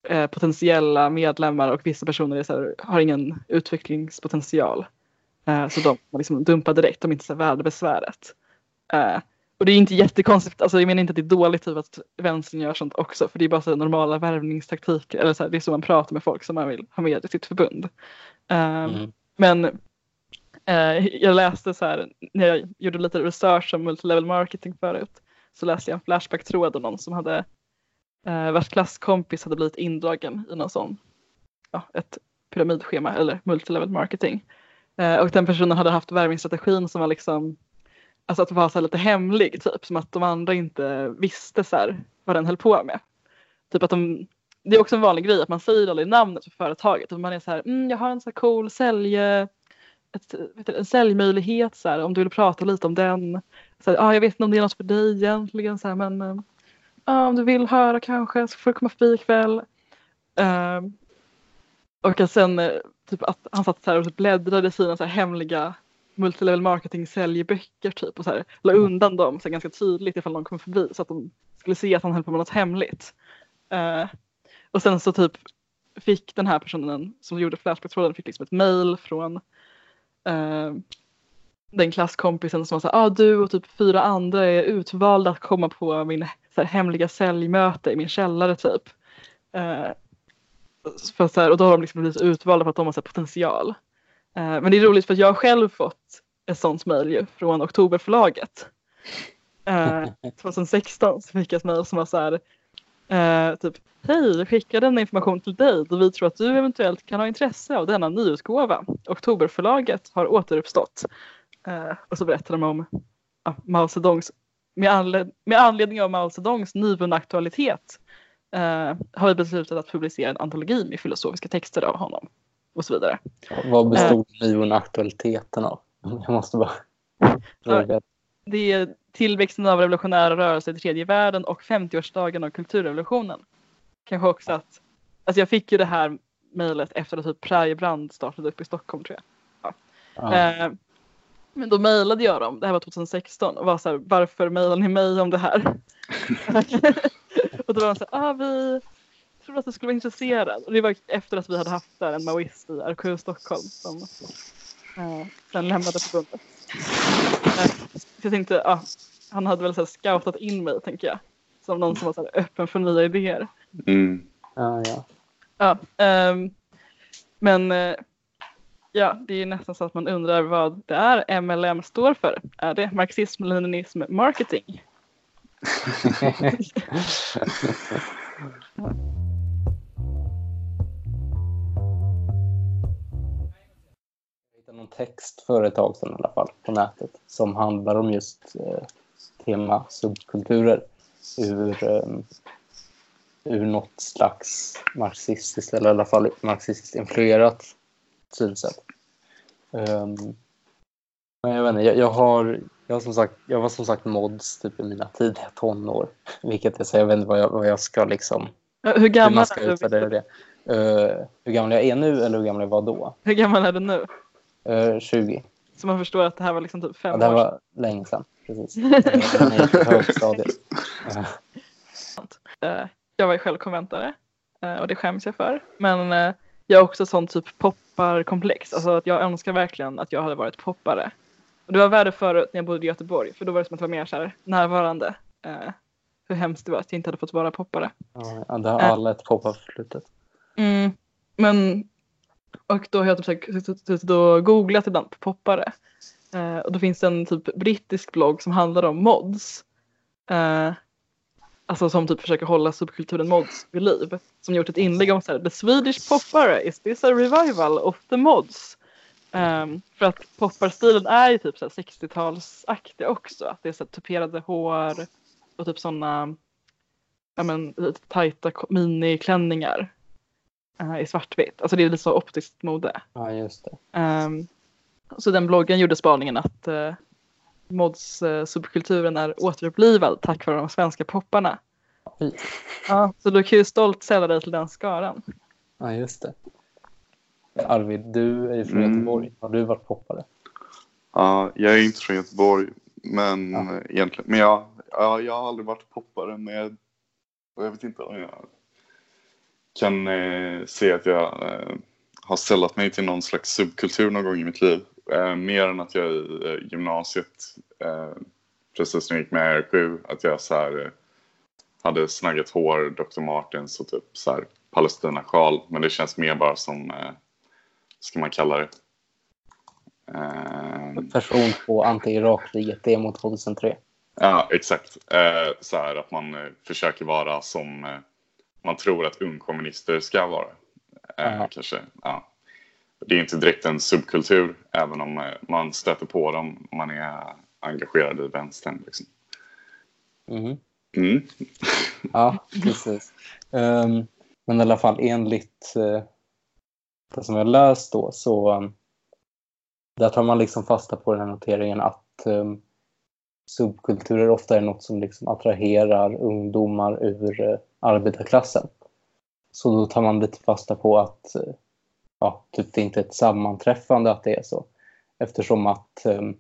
eh, potentiella medlemmar och vissa personer är så här, har ingen utvecklingspotential. Eh, så de liksom dumpar direkt, de är inte så här värda besväret. Eh, och det är inte jättekonstigt, alltså jag menar inte att det är dåligt typ att vänstern gör sånt också för det är bara så normala värvningstaktiker, eller så här, det är så man pratar med folk som man vill ha med i sitt förbund. Eh, Mm. men jag läste så här, när jag gjorde lite research om multilevel marketing förut, så läste jag en Flashback-tråd om någon som hade, eh, vars klasskompis hade blivit indragen i någon sån, ja, ett pyramidschema eller multilevel marketing. Eh, och den personen hade haft värvningsstrategin som var liksom, alltså att vara så här lite hemlig typ, som att de andra inte visste så här, vad den höll på med. Typ att de, det är också en vanlig grej att man säger aldrig namnet för företaget. Man är så här, mm, jag har en så här cool sälj, ett, vet du, en säljmöjlighet så här, om du vill prata lite om den. Så här, ah, jag vet inte om det är något för dig egentligen så här, men eh, ah, om du vill höra kanske så får du komma förbi ikväll. Uh, och sen eh, typ att han satt så här och typ bläddrade i sina så här hemliga multilevel marketing säljböcker typ och så här, la undan dem så här, ganska tydligt ifall någon kom förbi så att de skulle se att han höll på med något hemligt. Eh, och sen så typ fick den här personen som gjorde Flashback-tråden fick liksom ett mail från eh, den klasskompisen som var såhär, ah, du och typ fyra andra är utvalda att komma på min så här, hemliga säljmöte i min källare typ. Eh, för så här, och då har de liksom blivit utvalda för att de har så potential. Eh, men det är roligt för att jag har själv fått ett sånt mejl ju från Oktoberförlaget. Eh, 2016 så fick jag ett mejl som var så här, eh, typ Hej, vi skickar denna information till dig då vi tror att du eventuellt kan ha intresse av denna nyutgåva. Oktoberförlaget har återuppstått. Eh, och så berättar de om ja, Mao Zedongs, med, anled med anledning av Mao Zedongs nyvunna aktualitet eh, har vi beslutat att publicera en antologi med filosofiska texter av honom. Och så vidare. Vad bestod nyvunna aktualiteten av? Jag måste bara fråga. Det är tillväxten av revolutionära rörelser i tredje världen och 50-årsdagen av kulturrevolutionen. Kanske också att, alltså jag fick ju det här mejlet efter att typ Präriebrand startade upp i Stockholm tror jag. Ja. Eh, men då mejlade jag dem, det här var 2016 och var så här, varför mejlar ni mig om det här? och då var de så här, ah, vi trodde att du skulle vara intresserad. Och det var efter att vi hade haft där en maoist i RKU Stockholm som eh, sen lämnade förbundet. Eh, så jag tänkte, ah, han hade väl så här scoutat in mig tänker jag. Som någon som var så här öppen för nya idéer. Mm. Ja, ja. Ja, ehm, men eh, ja, det är nästan så att man undrar vad det är MLM står för. Är det marxism, leninism, marketing? Jag hittade någon text för ett tag sedan i alla fall på nätet som handlar om just eh, tema subkulturer ur, eh, ur något slags marxistiskt eller i alla fall marxistiskt influerat synsätt. Um, men jag vet inte, jag, jag har jag, har som sagt, jag var som sagt mods typ i mina tidiga tonår. Vilket är så jag vet inte vad jag, vad jag ska liksom, Ja, Hur hur gammal, man ska är du? utvärdera det. Uh, hur gammal jag är nu eller hur gammal jag var då? hur gammal är du nu? Uh, 20. Så man förstår att det här var liksom typ Ja, fem det här år var länge sedan. Precis. Eh, högstadiet. Eh, sedan. Eh, Jag var ju själv konventare eh, och det skäms jag för. Men eh, jag har också sånt typ popparkomplex. Alltså att jag önskar verkligen att jag hade varit poppare. Och det var värre förut när jag bodde i Göteborg för då var det som att jag var mer så här närvarande. Eh, hur hemskt det var att jag inte hade fått vara poppare. Ja, det har alla ett pop-up-förflutet. Mm, men och då har jag typ suttit och googlat ibland på poppare. Eh, och då finns det en typ brittisk blogg som handlar om mods. Eh, alltså som typ försöker hålla subkulturen mods vid liv. Som gjort ett inlägg om så här, The Swedish poppare, is this a revival of the mods? Ehm, för att popparstilen är ju typ så här 60-talsaktig också. Att det är så tuperade hår och typ sådana ja, men, lite tajta miniklänningar eh, i svartvitt. Alltså det är lite så optiskt mode. Ja, just det. Ehm, så den bloggen gjorde spaningen att uh, mods eh, subkulturen är återupplivad tack vare de svenska popparna. Ja, så du kan ju stolt sälla dig till den skaran. Ja, just det. Arvid, du är ju från Mm. Göteborg. Har du varit poppare? Ja, jag är inte från Göteborg, men Ja. egentligen. Men jag, ja, jag har aldrig varit poppare, men jag, jag vet inte om jag kan eh, se att jag eh, har sällat mig till någon slags subkultur någon gång i mitt liv. Eh, mer än att jag i eh, gymnasiet, eh, precis när jag gick med i RQ, att jag så här, eh, hade snaggat hår, Dr. Martens och typ så här Palestina-sjal. Men det känns mer bara som, ska man kalla det? Eh, Person på anti-Irak-kriget, det är mot 2003. Ja, exakt. Eh, så här att man eh, försöker vara som eh, man tror att ungkommunister ska vara. Aha. kanske. Ja. Det är inte direkt en subkultur, även om man stöter på dem om man är engagerad i vänstern. Liksom. Mhm. Mm. Ja, precis. Ehm, men i alla fall enligt uh, det som jag läst då så um, där tar man liksom fasta på den här noteringen att um, subkulturer ofta är något som liksom attraherar ungdomar ur uh, arbetarklassen. Så då tar man lite fasta på att uh, ja, typ det inte är ett sammanträffande att det är så. Eftersom att um,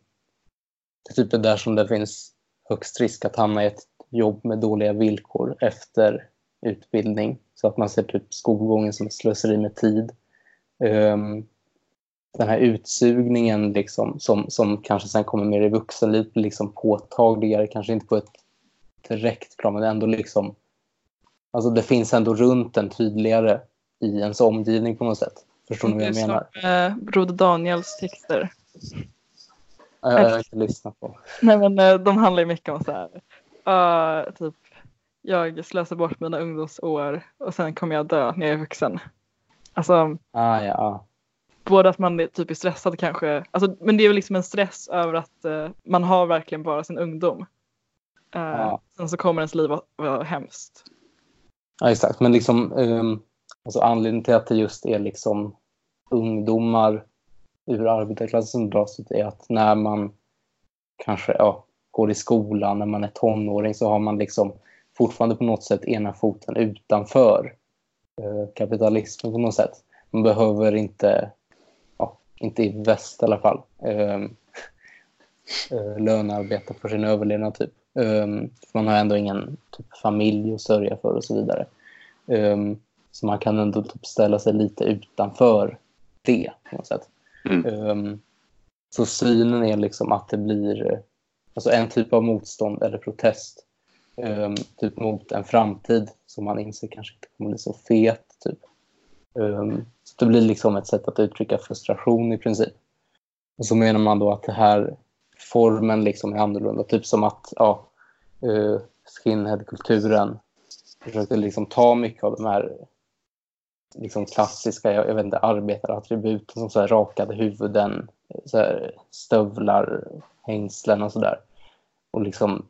det typ är där som det finns högst risk att hamna i ett jobb med dåliga villkor efter utbildning. Så att man ser typ skolgången som ett slöseri med tid. Ehm, den här utsugningen liksom, som, som kanske sen kommer mer i vuxenlivet liksom påtagligare, kanske inte på ett direkt plan men ändå liksom alltså det finns ändå runt en tydligare i ens omgivning på något sätt. Förstår ni vad jag Det är menar? som, eh, Broder Daniels texter. Jag, jag har inte lyssnat på. Nej men eh, de handlar ju mycket om så här. eh, typ jag slösar bort mina ungdomsår och sen kommer jag dö när jag är vuxen. Alltså Ah, ja, ah. både att man är typ är stressad kanske. Alltså, men det är väl liksom en stress över att eh, man har verkligen bara sin ungdom. Eh, Ja. Sen så kommer ens liv att vara hemskt. Ja, exakt. Men liksom, um, alltså anledningen till att det just är liksom ungdomar ur arbetarklassen som dras ut är att när man kanske ja, går i skolan, när man är tonåring så har man liksom fortfarande på något sätt ena foten utanför kapitalismen på något sätt. Man behöver inte, ja, inte i väst i alla fall, eh, eh, lönearbeta för sin överlevnad typ. Um, man har ändå ingen typ, familj att sörja för och så vidare. Um, så man kan ändå typ, ställa sig lite utanför det på något sätt. Mm. Um, så synen är liksom att det blir eh, alltså en typ av motstånd eller protest um, typ mot en framtid som man inser kanske inte kommer bli så fet. Typ. Um, så det blir liksom ett sätt att uttrycka frustration i princip. Och så menar man då att det här formen liksom är annorlunda. Typ som att ja, uh, skinheadkulturen försökte liksom ta mycket av de här liksom klassiska jag, jag vet inte, arbetarattributen som så här rakade huvuden, så här stövlar, hängslen och sådär. Och liksom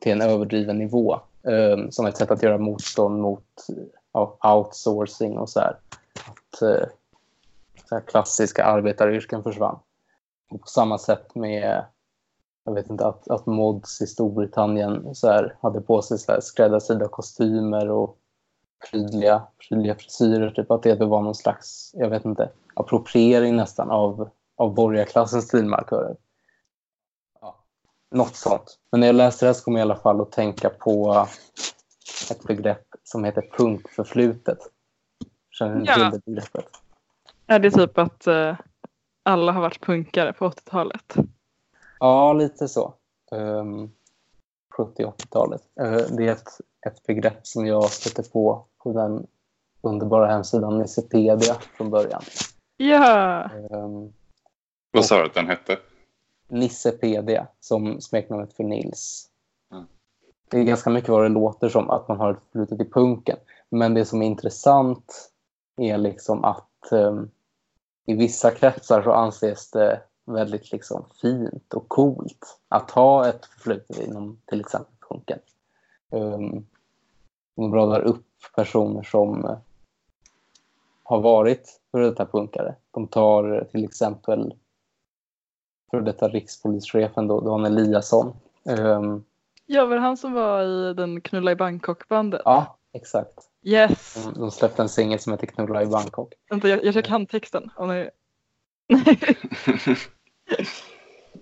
till en överdriven nivå. Um, som ett sätt att göra motstånd mot ja, outsourcing och så här. Att uh, så här klassiska arbetaryrken försvann. Och på samma sätt med jag vet inte, att, att mods i Storbritannien så här, hade på sig så här skräddarsydda kostymer och prydliga, prydliga frisyrer. Typ att det var någon slags, jag vet inte, appropriering nästan av, av borgarklassens stilmarkörer. Något sånt. Men när jag läste det här så kom jag i alla fall att tänka på ett begrepp som heter punkförflutet. Känner ni Ja. till det begreppet? Är det typ att eh, alla har varit punkare på 80-talet? Ja, lite så. Um, 70-80-talet. Uh, det är ett, ett begrepp som jag stötte på på den underbara hemsidan Nissepedia från början. Ja, Um, Vad sa du att den hette? Nissepedia som smeknamnet för Nils. Mm. Det är ganska mycket vad det låter som att man har ett förflutet i punken. Men det som är intressant är liksom att um, i vissa kretsar så anses det väldigt liksom fint och coolt att ha ett förflutet inom till exempel punken. Um, de radar upp personer som eh, har varit före detta punkare. De tar eh, till exempel före detta rikspolischefen då, Dan Eliasson. Um, Ja, var det han som var i den Knulla i Bangkok-bandet? ja, exakt. Yes! De, de släppte en singel som heter Knulla i Bangkok. Vänta, jag, jag kan texten. Om ni...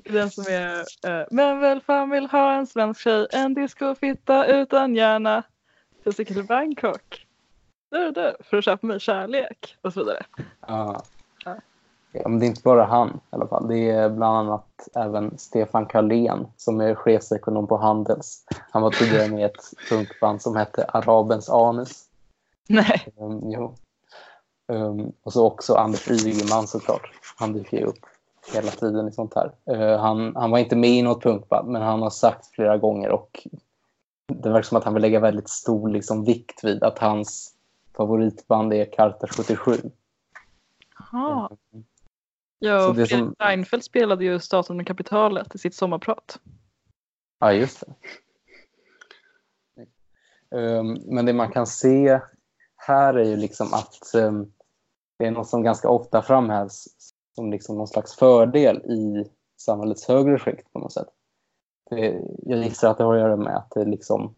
Den som är eh, Men väl fan vill ha en svensk tjej, en discofitta utan hjärna. Jag sticker till Bangkok. Du, du, för att köpa mig kärlek och så vidare. Ja. Ja. Men det är inte bara han i alla fall. Det är bland annat även Stefan Karlén som är chefsekonom på Handels. Han var tidigare med i ett punkband som hette Arabens anus. Nej. Um, jo. Um, och så också Anders Ygeman såklart. Han dyker ju upp hela tiden i sånt här. Uh, han, han var inte med i något punkband men han har sagt flera gånger och det verkar som att han vill lägga väldigt stor liksom, vikt vid att hans favoritband är Carter 77. Jaha. Mm. Ja, och Fredrik som- Reinfeldt spelade ju Staten med kapitalet i sitt sommarprat. Ja, just det. Um, men det man kan se här är ju liksom att um, det är något som ganska ofta framhävs som liksom någon slags fördel i samhällets högre skikt på något sätt. Det, jag gissar att det har att göra med att det liksom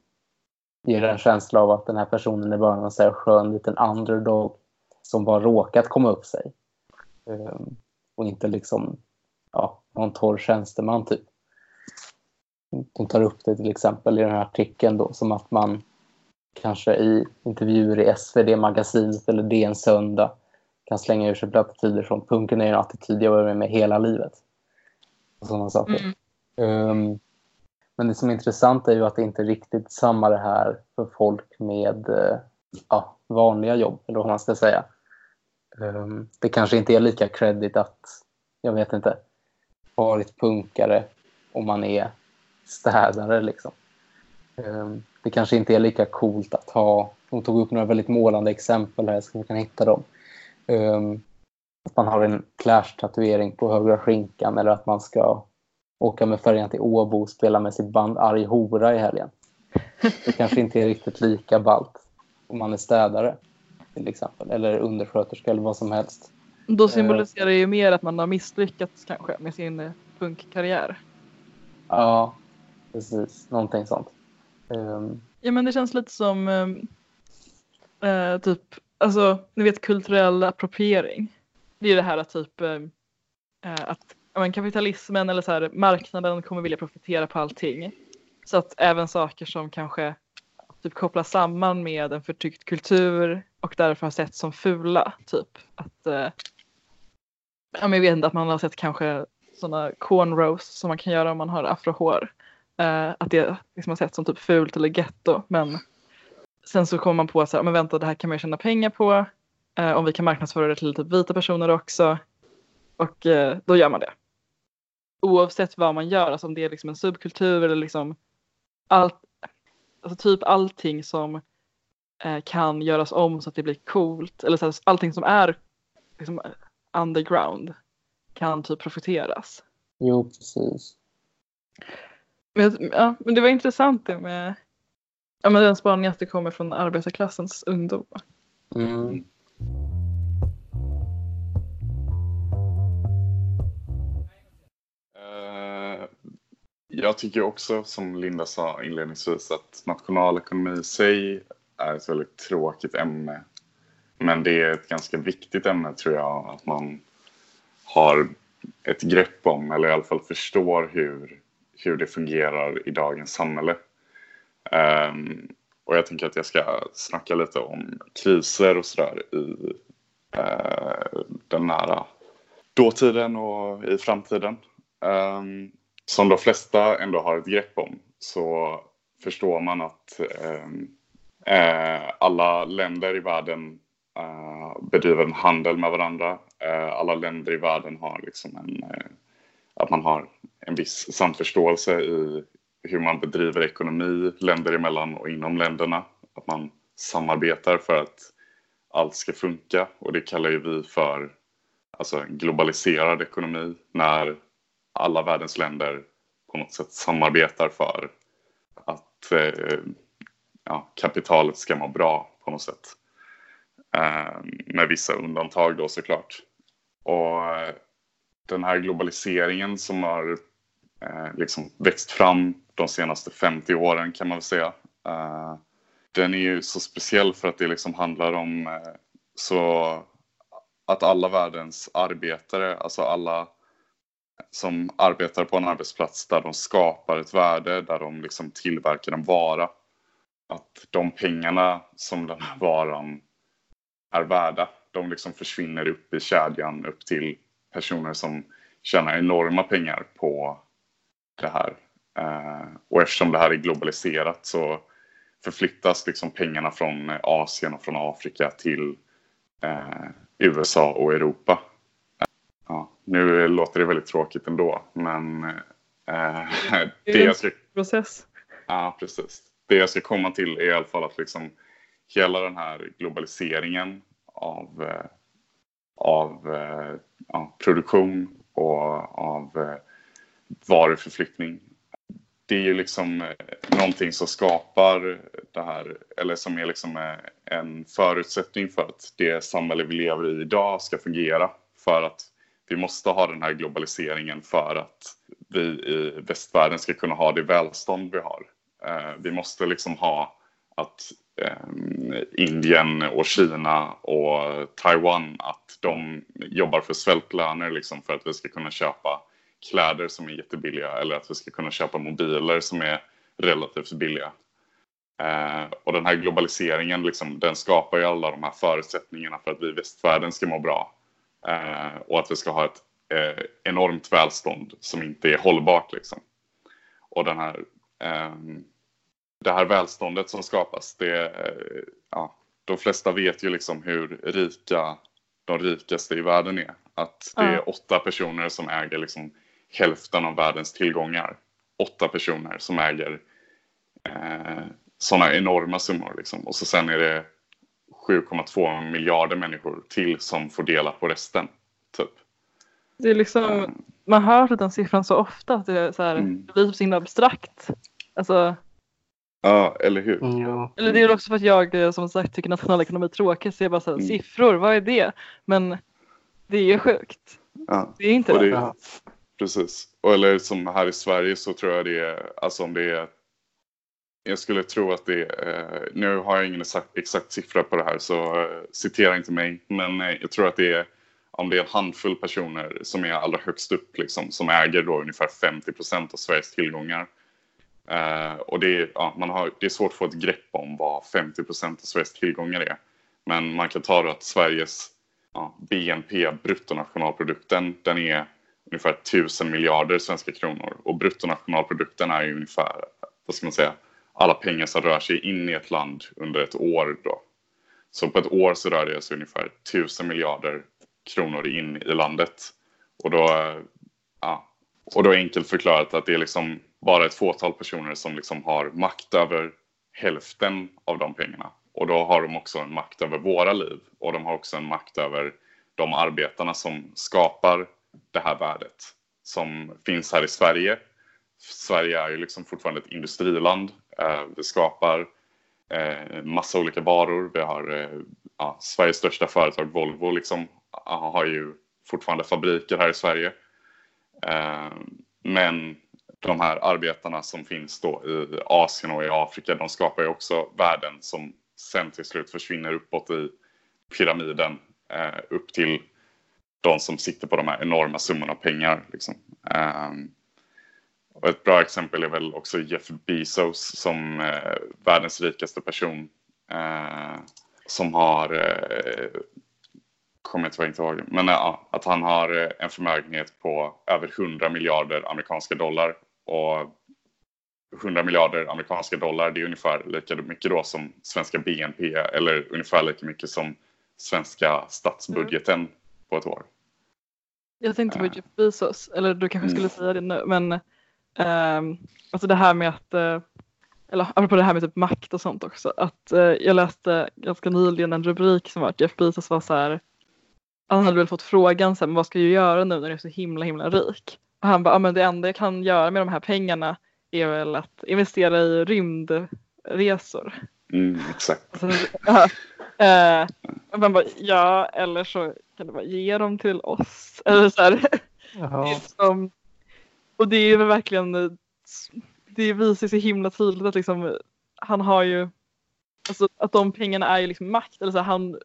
ger en känsla av att den här personen är bara en så här skön liten underdog som bara råkat komma upp sig. Um, och inte liksom ja, någon torr tjänsteman typ de tar upp det till exempel i den här artikeln då, som att man kanske i intervjuer i SvD-magasinet eller DN Söndag kan slänga ur sig attityder som punken är en attityd jag varit med med hela livet. Och sådana saker. Mm. Um, men det som är intressant är ju att det inte är riktigt samma det här för folk med eh, ja, vanliga jobb, eller vad man ska säga. Ehm, det kanske inte är lika credit att, jag vet inte, varit punkare om man är städare liksom. Ehm, det kanske inte är lika coolt att ha, de tog upp några väldigt målande exempel här, så vi kan hitta dem. Ehm, att man har en Clash-tatuering på högra skinkan eller att man ska åka med färjan till Åbo och spela med sitt band Arg Hora i helgen. Det kanske inte är riktigt lika ballt om man är städare till exempel, eller undersköterska eller vad som helst. Då symboliserar det ju mer att man har misslyckats kanske med sin eh, punkkarriär. Ja, precis. Någonting sånt. Um, Ja men det känns lite som ehm, eh, typ, alltså ni vet kulturell appropriering. Det är ju det här att typ ehm, eh, att men kapitalismen eller så här, marknaden kommer vilja profitera på allting. Så att även saker som kanske typ kopplas samman med en förtryckt kultur och därför har sett som fula. Typ att, eh, ja men jag vet inte, att man har sett kanske sådana cornrows som man kan göra om man har afrohår. Eh, att det liksom har sett som typ fult eller getto. Men sen så kommer man på så här, men vänta det här kan man ju tjäna pengar på. Eh, om vi kan marknadsföra det till typ vita personer också. Och eh, då gör man det. Oavsett vad man gör, alltså om det är liksom en subkultur eller liksom allt, alltså typ allting som eh, kan göras om så att det blir coolt. Eller så här, allting som är liksom, underground kan typ profiteras. jo, precis. Men, ja, men det var intressant det med ja, men den spaningen att det kommer från arbetarklassens ungdom. Mm. Jag tycker också, som Linda sa inledningsvis, att nationalekonomi i sig är ett väldigt tråkigt ämne. Men det är ett ganska viktigt ämne tror jag, att man har ett grepp om, eller i alla fall förstår hur, hur det fungerar i dagens samhälle. Um, och jag tänker att jag ska snacka lite om kriser och sådär i uh, den nära dåtiden och i framtiden. Um, som de flesta ändå har ett grepp om så förstår man att ehm, eh, alla länder i världen eh, bedriver en handel med varandra. Eh, alla länder i världen har liksom en, eh, att man har en viss samförståelse i hur man bedriver ekonomi länder emellan och inom länderna. Att man samarbetar för att allt ska funka och det kallar ju vi för alltså en globaliserad ekonomi när alla världens länder på något sätt samarbetar för att eh, ja, kapitalet ska må bra på något sätt. Eh, med vissa undantag då såklart. Och eh, den här globaliseringen som har eh, liksom växt fram de senaste 50 åren kan man väl säga. Eh, den är ju så speciell för att det liksom handlar om eh, så att alla världens arbetare, alltså alla som arbetar på en arbetsplats där de skapar ett värde, där de liksom tillverkar en vara. Att de pengarna som den här varan är värda, de liksom försvinner upp i kedjan upp till personer som tjänar enorma pengar på det här. Eh, och eftersom det här är globaliserat så förflyttas liksom pengarna från Asien och från Afrika till eh, USA och Europa. Ja, nu låter det väldigt tråkigt ändå, men eh, det jag ska, Process. ja, precis. det jag ska komma till är i alla fall att liksom hela den här globaliseringen av, eh, av eh, ja, produktion och av eh, varuförflyttning. Det är ju liksom någonting som skapar det här, eller som är liksom en förutsättning för att det samhälle vi lever i idag ska fungera. För att vi måste ha den här globaliseringen för att vi i västvärlden ska kunna ha det välstånd vi har. Eh, vi måste liksom ha att ehm, Indien och Kina och Taiwan att de jobbar för svältlöner liksom för att vi ska kunna köpa kläder som är jättebilliga eller att vi ska kunna köpa mobiler som är relativt billiga. Eh, och den här globaliseringen liksom, den skapar ju alla de här förutsättningarna för att vi i västvärlden ska må bra. Eh, och att vi ska ha ett eh, enormt välstånd som inte är hållbart. Liksom. Och den här, ehm, det här välståndet som skapas, det, eh, ja, de flesta vet ju liksom hur rika de rikaste i världen är. Att det är åtta personer som äger liksom hälften av världens tillgångar. Åtta personer som äger eh, sådana enorma summor. Liksom. Och så sen är det 7,2 miljarder människor till som får dela på resten. Typ. Det är liksom, man hör den siffran så ofta att det, är så här, Mm. det blir så himla abstrakt. Alltså, Ja, eller hur? Ja. eller det är också för att jag eh, som sagt tycker nationalekonomi är tråkigt. Så jag bara så här, Mm. siffror, vad är det? Men det är sjukt. Ja, Det är inte och det. det, Ja. precis. Och eller som här i Sverige så tror jag det är, alltså om det är jag skulle tro att det är, eh, nu har jag ingen exakt, exakt siffra på det här så eh, citera inte mig, men eh, jag tror att det är om det är en handfull personer som är allra högst upp liksom, som äger då ungefär 50 procent av Sveriges tillgångar. Eh, och det är, ja, man har, det är svårt att få ett grepp om vad 50 procent av Sveriges tillgångar är. Men man kan ta då att Sveriges ja, BNP, bruttonationalprodukten, den är ungefär 1000 miljarder svenska kronor. Och bruttonationalprodukten är ju ungefär, vad ska man säga, alla pengar som rör sig in i ett land under ett år. Då. Så på ett år så rör det sig ungefär 1000 miljarder kronor in i landet. Och då, ja, och då är enkelt förklarat att det är liksom bara ett fåtal personer som liksom har makt över hälften av de pengarna. Och då har de också en makt över våra liv och de har också en makt över de arbetarna som skapar det här värdet som finns här i Sverige. Sverige är ju liksom fortfarande ett industriland. Eh, Vi skapar eh, massa olika varor. Vi har eh, ja, Sveriges största företag Volvo liksom, ah, har ju fortfarande fabriker här i Sverige. Men de här arbetarna som finns då i Asien och i Afrika, de skapar ju också värden som sen till slut försvinner uppåt i pyramiden upp till de som sitter på de här enorma summorna pengar. Liksom. Ehm, och ett bra exempel är väl också Jeff Bezos som eh, världens rikaste person. Eh, som har, eh, kommer jag tyvärr inte ihåg, men eh, ja, att han har eh, en förmögenhet på över 100 miljarder amerikanska dollar. Och 100 miljarder amerikanska dollar, det är ungefär lika mycket då som svenska BNP eller ungefär lika mycket som svenska statsbudgeten på ett år. Jag tänkte på Ja. Jeff Bezos, eller du kanske Mm. skulle säga det nu, men ehm, alltså det här med att, eh, eller apropå det här med typ makt och sånt också, att eh, jag läste ganska nyligen en rubrik som var att Jeff Bezos var så här, han hade väl fått frågan sen, vad ska du göra nu när du är så himla himla rik? Och han bara, ah, men det enda jag kan göra med de här pengarna är väl att investera i rymdresor. Mm, exakt. Alltså, ja, eh, och man bara, ja, eller så kan du bara ge dem till oss. Eller så här. Det är som, och det är väl verkligen, det visar sig himla tydligt att liksom, han har ju, alltså att de pengarna är ju liksom makt. Eller så här, han,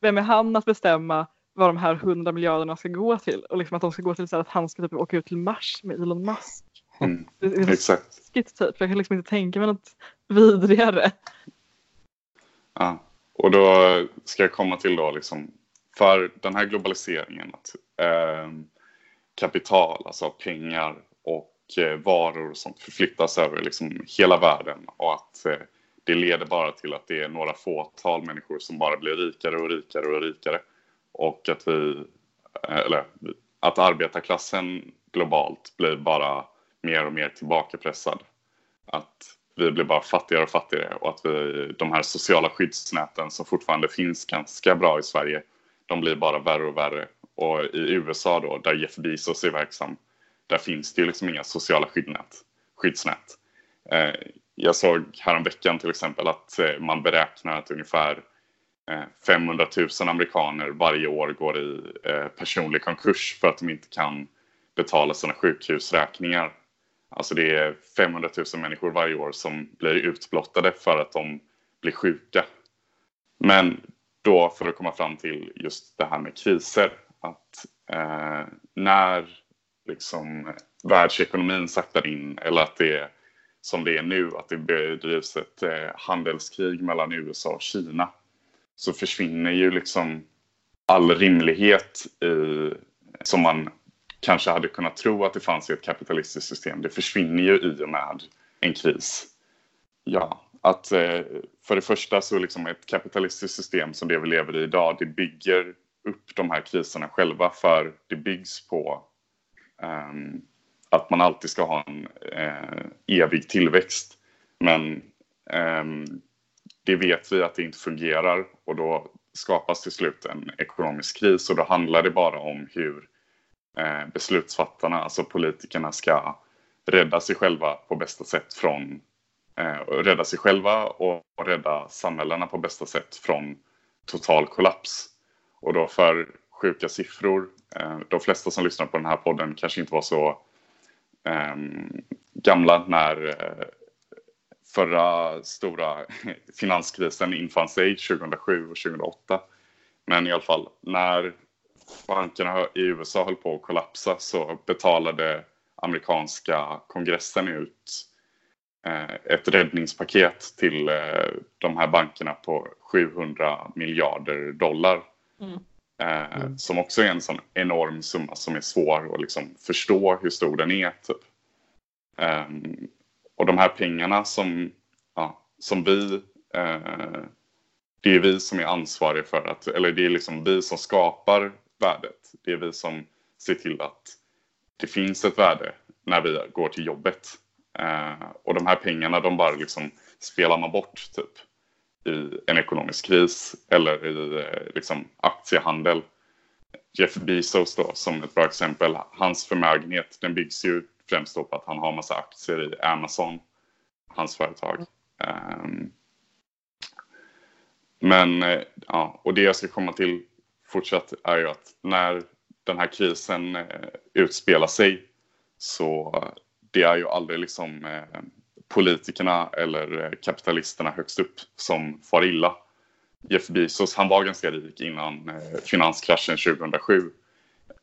vem är han att bestämma vad de här hundra miljarderna ska gå till? Och liksom att de ska gå till så här, att han ska typ åka ut till Mars med Elon Musk. Mm, Det är så exakt. skit typ. Jag kan liksom inte tänka mig något vidrigare. Ja. Och då ska jag komma till då liksom, för den här globaliseringen, att eh, kapital, alltså pengar och eh, varor som förflyttas över liksom hela världen och att eh, det leder bara till att det är några fåtal människor som bara blir rikare och rikare och rikare och att vi, eh, eller att arbetarklassen globalt blir bara mer och mer tillbakapressad. Att vi blir bara fattigare och fattigare och att vi, de här sociala skyddsnäten som fortfarande finns ganska bra i Sverige, de blir bara värre och värre. Och i USA då, där Jeff Bezos är verksam, där finns det ju liksom inga sociala skyddsnät. skyddsnät. Eh, jag såg häromveckan till exempel att eh, man beräknar att ungefär eh, 500 000 amerikaner varje år går i eh, personlig konkurs för att de inte kan betala sina sjukhusräkningar. Alltså det är 500 000 människor varje år som blir utblottade för att de blir sjuka. Men då för att komma fram till just det här med kriser, att eh, när liksom världsekonomin saktar in eller att det är som det är nu, att det bedrivs ett eh, handelskrig mellan USA och Kina, så försvinner ju liksom all rimlighet i, som man kanske hade kunnat tro att det fanns i ett kapitalistiskt system. Det försvinner ju i och med en kris. Ja, att eh, för det första så liksom ett kapitalistiskt system som det vi lever i idag, det bygger upp de här kriserna själva för det byggs på um, att man alltid ska ha en uh, evig tillväxt. Men um, det vet vi att det inte fungerar och då skapas till slut en ekonomisk kris och då handlar det bara om hur uh, beslutsfattarna, alltså politikerna, ska rädda sig själva på bästa sätt från eh, rädda sig själva och rädda samhällena på bästa sätt från total kollaps. Och då för sjuka siffror, eh, de flesta som lyssnar på den här podden kanske inte var så ehm, gamla när eh, förra stora finanskrisen infann sig 2007 och 2008. Men i alla fall, när bankerna i USA höll på att kollapsa så betalade amerikanska kongressen ut eh, ett räddningspaket till de här bankerna på 700 miljarder dollar. Mm. Eh, Mm. Som också är en sån enorm summa som är svår att liksom förstå hur stor den är. Typ. Ehm, och de här pengarna som, ja, som vi, eh, det är vi som är ansvariga för att, eller det är liksom vi som skapar värdet. Det är vi som ser till att det finns ett värde när vi går till jobbet. Eh, och de här pengarna, de bara liksom spelar man bort typ i en ekonomisk kris eller i eh, liksom aktiehandel. Jeff Bezos då som ett bra exempel, hans förmögenhet den byggs ju främst på att han har massa aktier i Amazon, hans företag. Um, men eh, ja, och det jag ska komma till fortsatt är ju att när den här krisen eh, utspelar sig så det är ju aldrig liksom eh, politikerna eller eh, kapitalisterna högst upp som far illa. Jeff Bezos, han var ganska rik innan eh, finanskraschen 2007.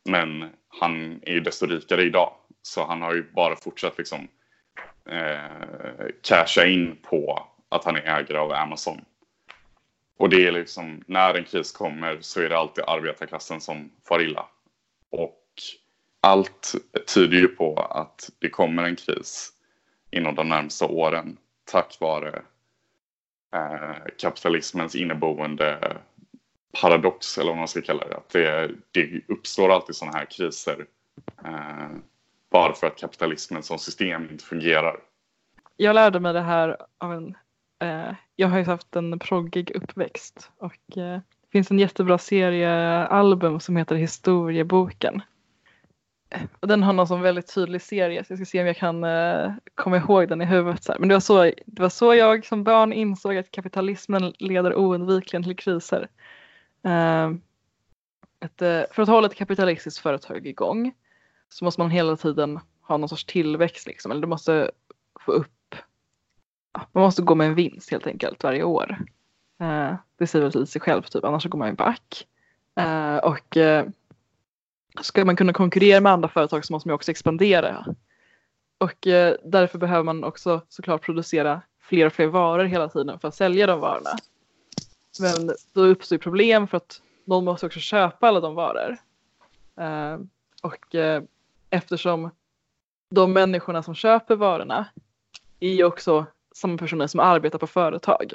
Men han är ju desto rikare idag. Så han har ju bara fortsatt liksom eh, casha in på att han är ägare av Amazon. Och det är liksom, när en kris kommer så är det alltid arbetarklassen som far illa. Och allt tyder ju på att det kommer en kris inom de närmsta åren tack vare eh, kapitalismens inneboende paradox, eller vad man ska kalla det. Att det, det uppstår alltid sådana här kriser eh, bara för att kapitalismen som system inte fungerar. Jag lärde mig det här av en, eh, jag har ju haft en proggig uppväxt och eh, det finns en jättebra seriealbum som heter Historieboken. Och den har någon som väldigt tydlig serie så jag ska se om jag kan uh, komma ihåg den i huvudet. Så här. Men det var, så, det var så jag som barn insåg att kapitalismen leder oundvikligen till kriser. Uh, ett, uh, för att hålla ett kapitalistiskt företag igång så måste man hela tiden ha någon sorts tillväxt liksom. Eller du måste få upp, man måste gå med en vinst helt enkelt varje år. Eh, det säger väl till sig själv typ, annars går man ju back. och ska man kunna konkurrera med andra företag så måste man också expandera. Och eh, därför behöver man också såklart producera fler och fler varor hela tiden för att sälja de varorna. Men då uppstår problem för att någon måste också köpa alla de varor. Eh, och eh, eftersom de människorna som köper varorna är ju också samma personer som arbetar på företag.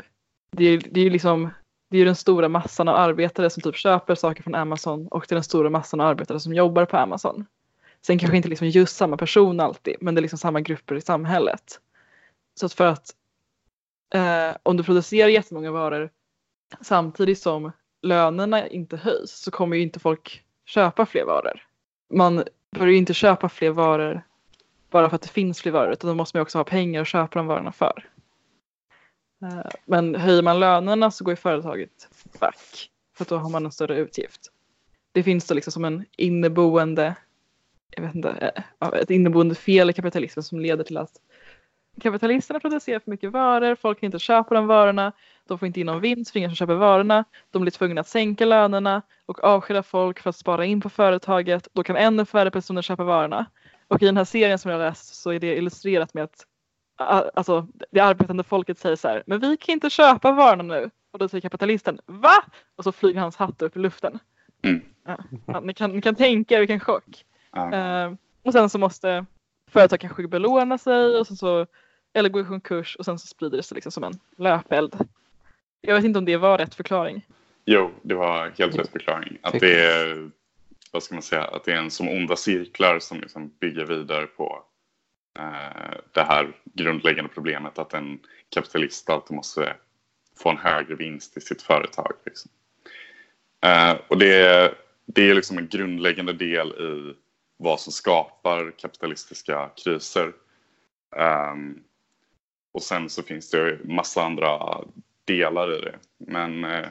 Det är, det är ju liksom det är ju den stora massan av arbetare som typ köper saker från Amazon och det är den stora massan av arbetare som jobbar på Amazon. Sen kanske inte liksom just samma person alltid, men det är liksom samma grupper i samhället. Så att för att eh, om du producerar jättemånga varor samtidigt som lönerna inte höjs så kommer ju inte folk köpa fler varor. Man börjar ju inte köpa fler varor bara för att det finns fler varor utan då måste man också ha pengar att köpa de varorna för. Eh, men höjer man lönerna så går ju företaget back. För då har man en större utgift. Det finns då liksom som en inneboende, jag vet inte, eh, ett inneboende fel i kapitalismen som leder till att kapitalisterna producerar för mycket varor, folk kan inte köpa de varorna, de får inte in någon vinst för ingen som köper varorna, de blir tvungna att sänka lönerna och avskeda folk för att spara in på företaget, då kan ännu färre personer köpa varorna. Och i den här serien som jag läst så är det illustrerat med att alltså det arbetande folket säger så här, men vi kan inte köpa varorna nu. Och då säger kapitalisten, va? Och så flyger hans hatt upp i luften. Mm. Ja, ni, kan, ni kan tänka er vilken chock. Ja. Uh, och sen så måste företag kanske belåna sig och sen så, eller gå i konkurs och sen så sprider det sig liksom som en löpeld. Jag vet inte om det var rätt förklaring. Jo, det var helt rätt förklaring. Att det är, vad ska man säga, att det är en som onda cirklar som liksom bygger vidare på Eh, det här grundläggande problemet att en kapitalist alltid måste få en högre vinst i sitt företag. Liksom. Eh, och det, det är liksom en grundläggande del i vad som skapar kapitalistiska kriser. Um, och sen så finns det massa andra delar i det. Men uh,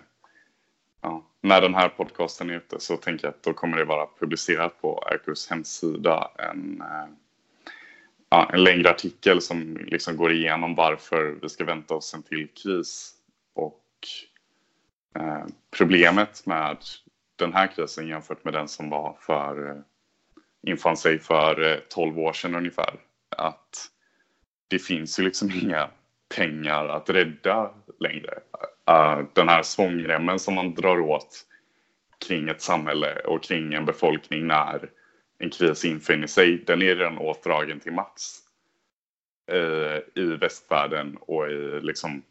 ja, när den här podcasten är ute så tänker jag att då kommer det vara publicerat på Erkurs hemsida en uh, ja, en längre artikel som liksom går igenom varför vi ska vänta oss en till kris. Och eh, problemet med den här krisen jämfört med den som var för, eh, infann sig för eh, 12 år sedan ungefär. Att det finns ju liksom inga pengar att rädda längre. Eh, den här svångremmen som man drar åt kring ett samhälle och kring en befolkning när en kris infinner sig, den är redan åtdragen till max eh, i västvärlden och i liksom,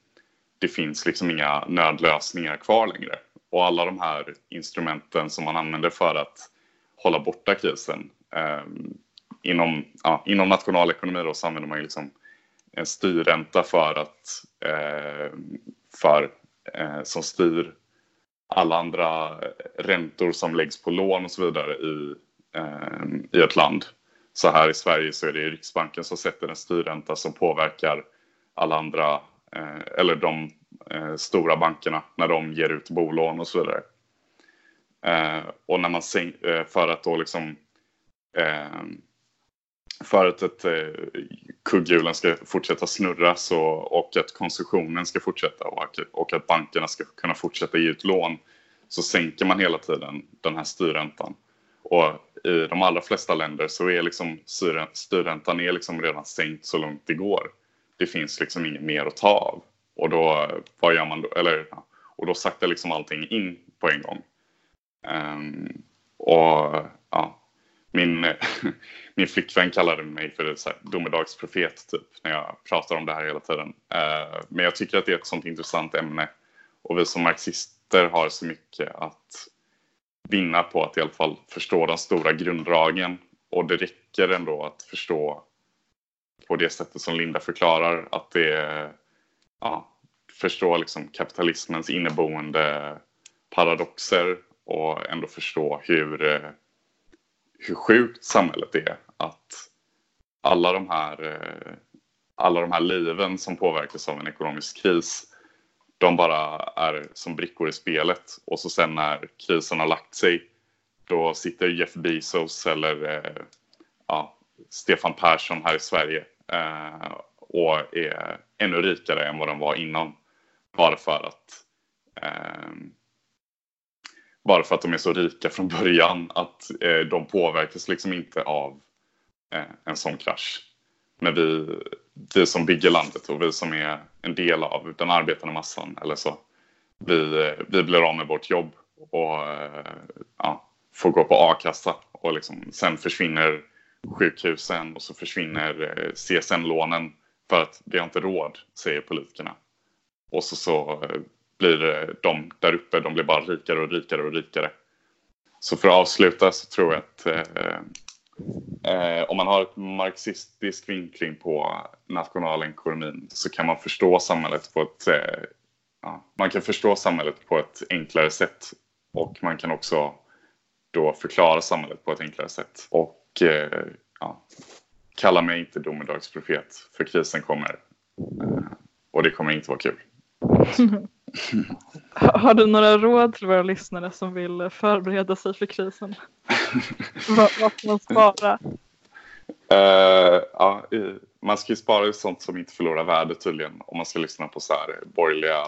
det finns liksom inga nödlösningar kvar längre. Och alla de här instrumenten som man använder för att hålla borta krisen. Eh, inom, ja, inom nationalekonomi då så använder man ju liksom en styrränta för att, eh, för, eh, som styr alla andra eh, räntor som läggs på lån och så vidare i Eh, i ett land. Så här i Sverige så är det Riksbanken som sätter en styrränta som påverkar alla andra, eh, eller de eh, stora bankerna när de ger ut bolån och så vidare. Eh, och när man eh, för att då liksom för att ett, kugghjulen ska fortsätta snurra så, och att konsumtionen ska fortsätta och, och att bankerna ska kunna fortsätta ge ut lån så sänker man hela tiden den här styrräntan. Och i de allra flesta länder så är liksom styrräntan är liksom redan sänkt så långt det går. Det finns liksom inget mer att ta av. Och då, vad gör man då? Eller, och då saktar liksom allting in på en gång. Um, och ja, min, min flickvän kallade mig för så här, domedagsprofet typ när jag pratar om det här hela tiden. Uh, men jag tycker att det är ett sånt intressant ämne och vi som marxister har så mycket att vinna på att i alla fall förstå de stora grunddragen. Och det räcker ändå att förstå på det sättet som Linda förklarar att det är, ja, förstå liksom kapitalismens inneboende paradoxer och ändå förstå hur, eh, hur sjukt samhället är. Att alla de här, eh, alla de här liven som påverkas av en ekonomisk kris, de bara är som brickor i spelet. Och så sen när krisen har lagt sig, då sitter Jeff Bezos eller eh, ja, Stefan Persson här i Sverige eh, och är ännu rikare än vad de var innan. Bara för att eh, bara för att de är så rika från början att eh, de påverkas liksom inte av eh, en sån krasch. Men vi, vi som bygger landet och vi som är en del av den arbetande massan eller så, vi, vi blir av med vårt jobb och eh, ja, får gå på a-kassa och liksom, sen försvinner sjukhusen och så försvinner eh, CSN-lånen för att vi har inte råd, säger politikerna. Och så, så eh, blir de där uppe, de blir bara rikare och rikare och rikare. Så för att avsluta så tror jag att eh, om man har ett marxistisk vinkling på nationalekonomin så kan man förstå samhället på ett eh, ja, man kan förstå samhället på ett enklare sätt och man kan också då förklara samhället på ett enklare sätt. Och eh, ja, kalla mig inte domedagsprofet för krisen kommer eh, och det kommer inte vara kul. Har du några råd till våra lyssnare som vill förbereda sig för krisen? vad, vad ska man spara? Uh, ja, man ska ju spara sånt som inte förlorar värde tydligen om man ska lyssna på så här borgerliga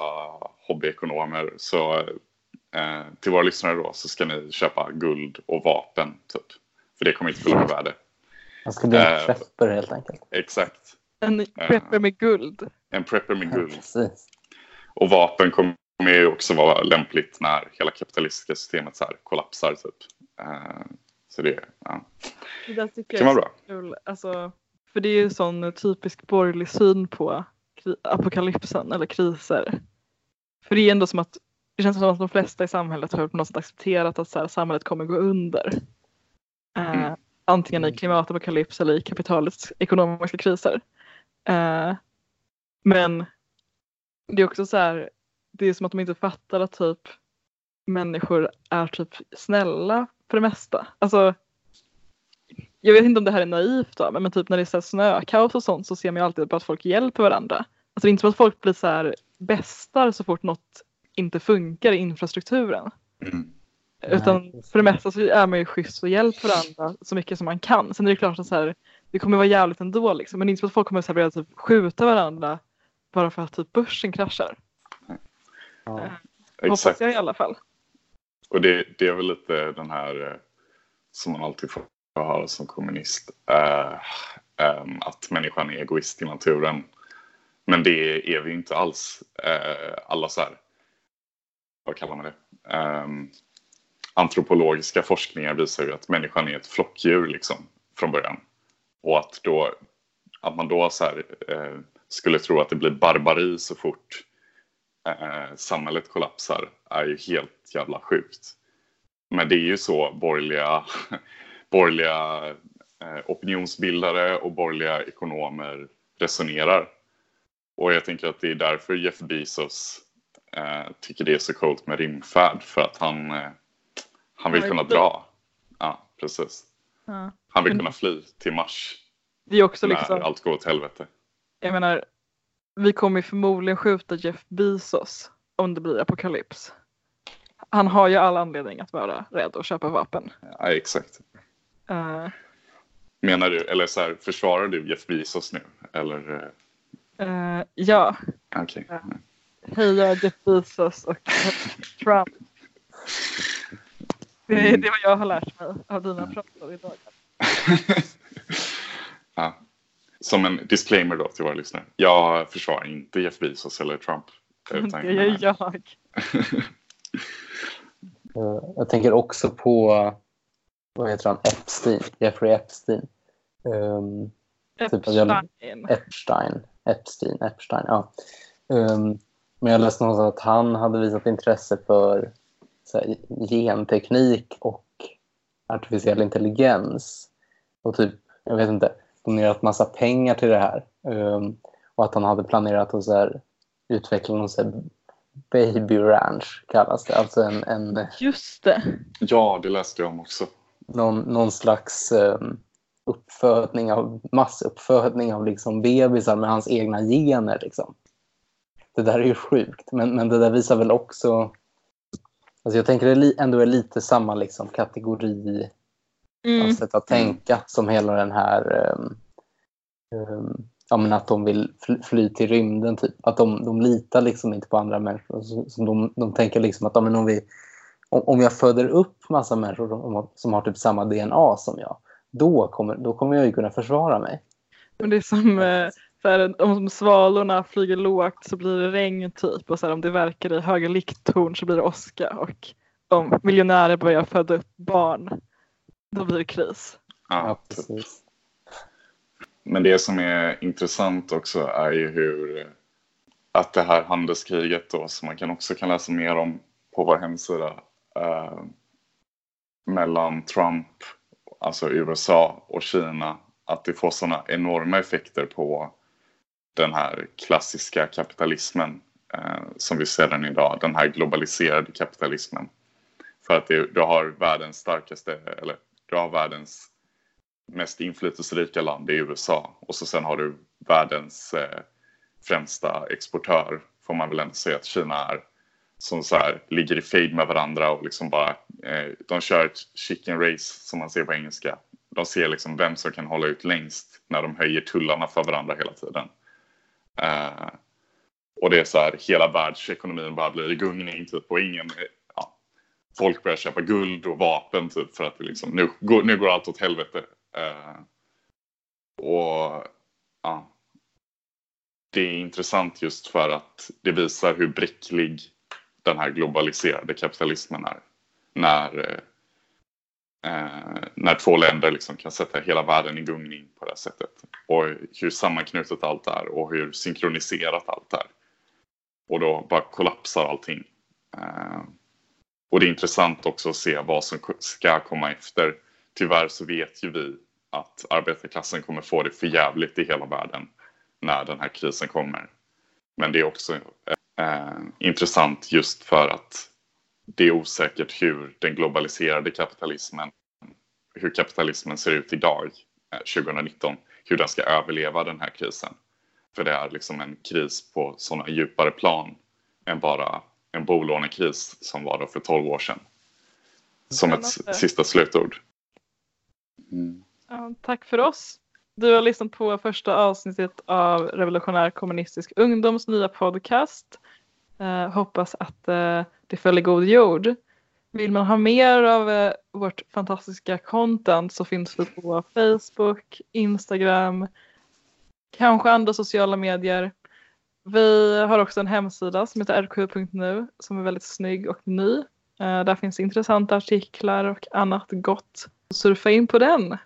hobbyekonomer. Så uh, till våra lyssnare då så ska ni köpa guld och vapen typ. För det kommer inte förlora värde. Man ska bli en Uh, prepper helt enkelt. Exakt. En prepper med guld. En prepper med guld. Precis. Och vapen kommer ju också vara lämpligt när hela kapitalistiska systemet så här kollapsar typ. Uh, så det, ja. Det där tycker kan jag vara bra. kul. Alltså, för det är ju sån typisk borgerlig syn på apokalypsen eller kriser. För det är ändå som att det känns som att de flesta i samhället har något accepterat att så här, samhället kommer gå under. Eh, Mm. Antingen i klimatapokalyps eller i kapitalets ekonomiska kriser. Eh, men det är också så här, det är som att de inte fattar att typ människor är typ snälla för det mesta. Alltså, jag vet inte om det här är naivt då, men typ när det är så här snökaos och sånt så ser man ju alltid på att folk hjälper varandra. Alltså det är inte som att folk blir så här bästar så fort något inte funkar i infrastrukturen. Mm. Utan Nej, för det mesta så är man ju schysst och hjälper varandra så mycket som man kan. Sen är det klart att så här, det kommer vara jävligt ändå liksom. Men det är inte som att folk kommer så här börja typ skjuta varandra bara för att typ börsen kraschar. Ja. Hoppas Exakt. jag i alla fall. Och det, det är väl lite den här eh, som man alltid får höra som kommunist. eh, ehm, att människan är egoist i naturen. Men det är vi ju inte alls. Eh, alla så här, vad kallar man det? Ehm, antropologiska forskningar visar ju att människan är ett flockdjur liksom från början. Och att, då, att man då så här, eh, skulle tro att det blir barbari så fort eh, samhället kollapsar är ju helt jävla sjukt. Men det är ju så borgerliga, borgerliga eh, opinionsbildare och borgerliga ekonomer resonerar. Och jag tänker att det är därför Jeff Bezos eh, tycker det är så coolt med rymdfärd. För att han, eh, han vill kunna dra. Ja, precis. Han vill kunna fly till Mars Det är också när liksom, allt går åt helvete. Jag menar, vi kommer ju förmodligen skjuta Jeff Bezos om det blir apokalyps. Han har ju all anledning att vara rädd och köpa vapen. Ja, exakt. Eh, Menar du, eller så här, försvarar du Jeff Bezos nu? Eller? eh, eh, ja, Okej. Ja. heja Jeff Bezos och Trump. Det är det vad jag har lärt mig av dina pratar idag. ja. Som en disclaimer då till våra lyssnare. Jag försvarar inte Jeff Bezos eller Trump. utan Det är jag. Eh, Jag tänker också på, vad heter han, Epstein, Jeffrey Epstein. Um, Typ att jag- Epstein. Epstein, Epstein, Epstein, ja. Um, men jag läste någonstans att han hade visat intresse för så här, genteknik och artificiell intelligens. Och typ, jag vet inte, donerat massa pengar till det här. Um, och att han hade planerat att så här, utveckla någon så här baby ranch kallas det. Alltså en, en, Just det. Ja, det läste jag om också. någon, någon slags um, uppfödning av, massuppfödning av liksom bebisar med hans egna gener. Liksom. Det där är ju sjukt, men, men det där visar väl också... Alltså jag tänker det ändå är lite samma liksom, kategori Mm. sätt att tänka som hela den här um, um, ja, men att de vill fly, till rymden. Typ. Att de, de litar liksom inte på andra människor. Så, så de, de tänker liksom att ja, men om, vi, om, om jag föder upp massa människor som, som har typ samma DNA som jag, då kommer, då kommer jag ju kunna försvara mig. Men det är som eh, så här, om svalorna flyger lågt så blir det regn typ och så här, om det verkar i höga likttorn så blir det åska och om miljonärer börjar föda upp barn då blir det kris. Ja, typ. precis. Men det som är intressant också är ju hur att det här handelskriget då som man kan också kan läsa mer om på vår hemsida eh, mellan Trump, alltså USA och Kina att det får sådana enorma effekter på den här klassiska kapitalismen eh, som vi ser den idag, den här globaliserade kapitalismen. För att det, du har världens starkaste, eller du har världens mest inflytelserika land i USA och så sen har du världens eh, främsta exportör får man väl ändå säga att Kina är som så här ligger i fejd med varandra och liksom bara eh, de kör ett chicken race som man ser på engelska. De ser liksom vem som kan hålla ut längst när de höjer tullarna för varandra hela tiden. Eh, och det är så här hela världsekonomin bara blir i gungning typ och ingen folk börjar köpa guld och vapen typ för att det liksom, nu, går, nu går allt åt helvete. Eh, och ja, det är intressant just för att det visar hur bräcklig den här globaliserade kapitalismen är. När, eh, eh när två länder liksom kan sätta hela världen i gungning på det här sättet. Och hur sammanknutet allt är och hur synkroniserat allt är. Och då bara kollapsar allting. Eh, och det är intressant också att se vad som ska komma efter. Tyvärr så vet ju vi att arbetarklassen kommer få det för jävligt i hela världen när den här krisen kommer. Men det är också eh, intressant just för att det är osäkert hur den globaliserade kapitalismen, hur kapitalismen ser ut idag, eh, 2019, hur den ska överleva den här krisen. För det är liksom en kris på sådana djupare plan än bara en bolånekris som var då för 12 år sedan. Som ett sista slutord. Mm. Ja, tack för oss. Du har lyssnat på första avsnittet av Revolutionär kommunistisk ungdoms nya podcast. Eh, hoppas att eh, det följer god jord. Vill man ha mer av eh, vårt fantastiska content så finns vi på Facebook, Instagram, kanske andra sociala medier. Vi har också en hemsida som heter rq.nu som är väldigt snygg och ny. Eh, där finns intressanta artiklar och annat gott. Surfa in på den.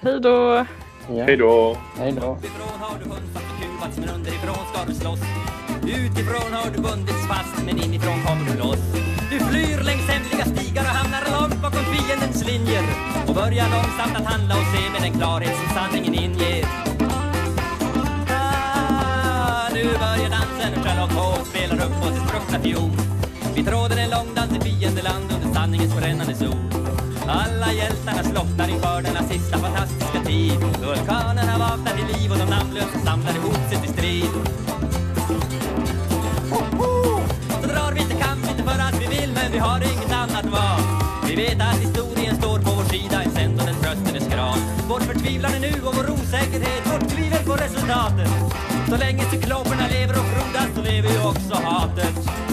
Hej då! Ja. Hej då! Hej då. Uppifrån har du kuvats men underifrån ska du slåss Utifrån har du bundits fast men inifrån kommer du loss Du flyr längs hemliga stigar och hamnar långt bakom fiendens linjer Och börjar långsamt att handla och se med den klarhet som sanningen inger nu börjar dansen och Sherlock Holmes spelar upp på sin spruckna fiol Vi tråder en lång dans i fiendeland under sanningens brännande sol. Alla hjältarna slocknar inför denna sista fantastiska tid. Vulkanerna vaknar till liv och de namnlösa samlar ihop sig till strid. Så drar vi till kamp, inte för att vi vill men vi har inget annat val. Vi vet att historien står på vår sida, ens ändå den trösten är skral Vår förtvivlan är nu och vår osäkerhet, vårt tvivel på resultatet. Så länge cykloperna lever och frodas så lever ju också hatet.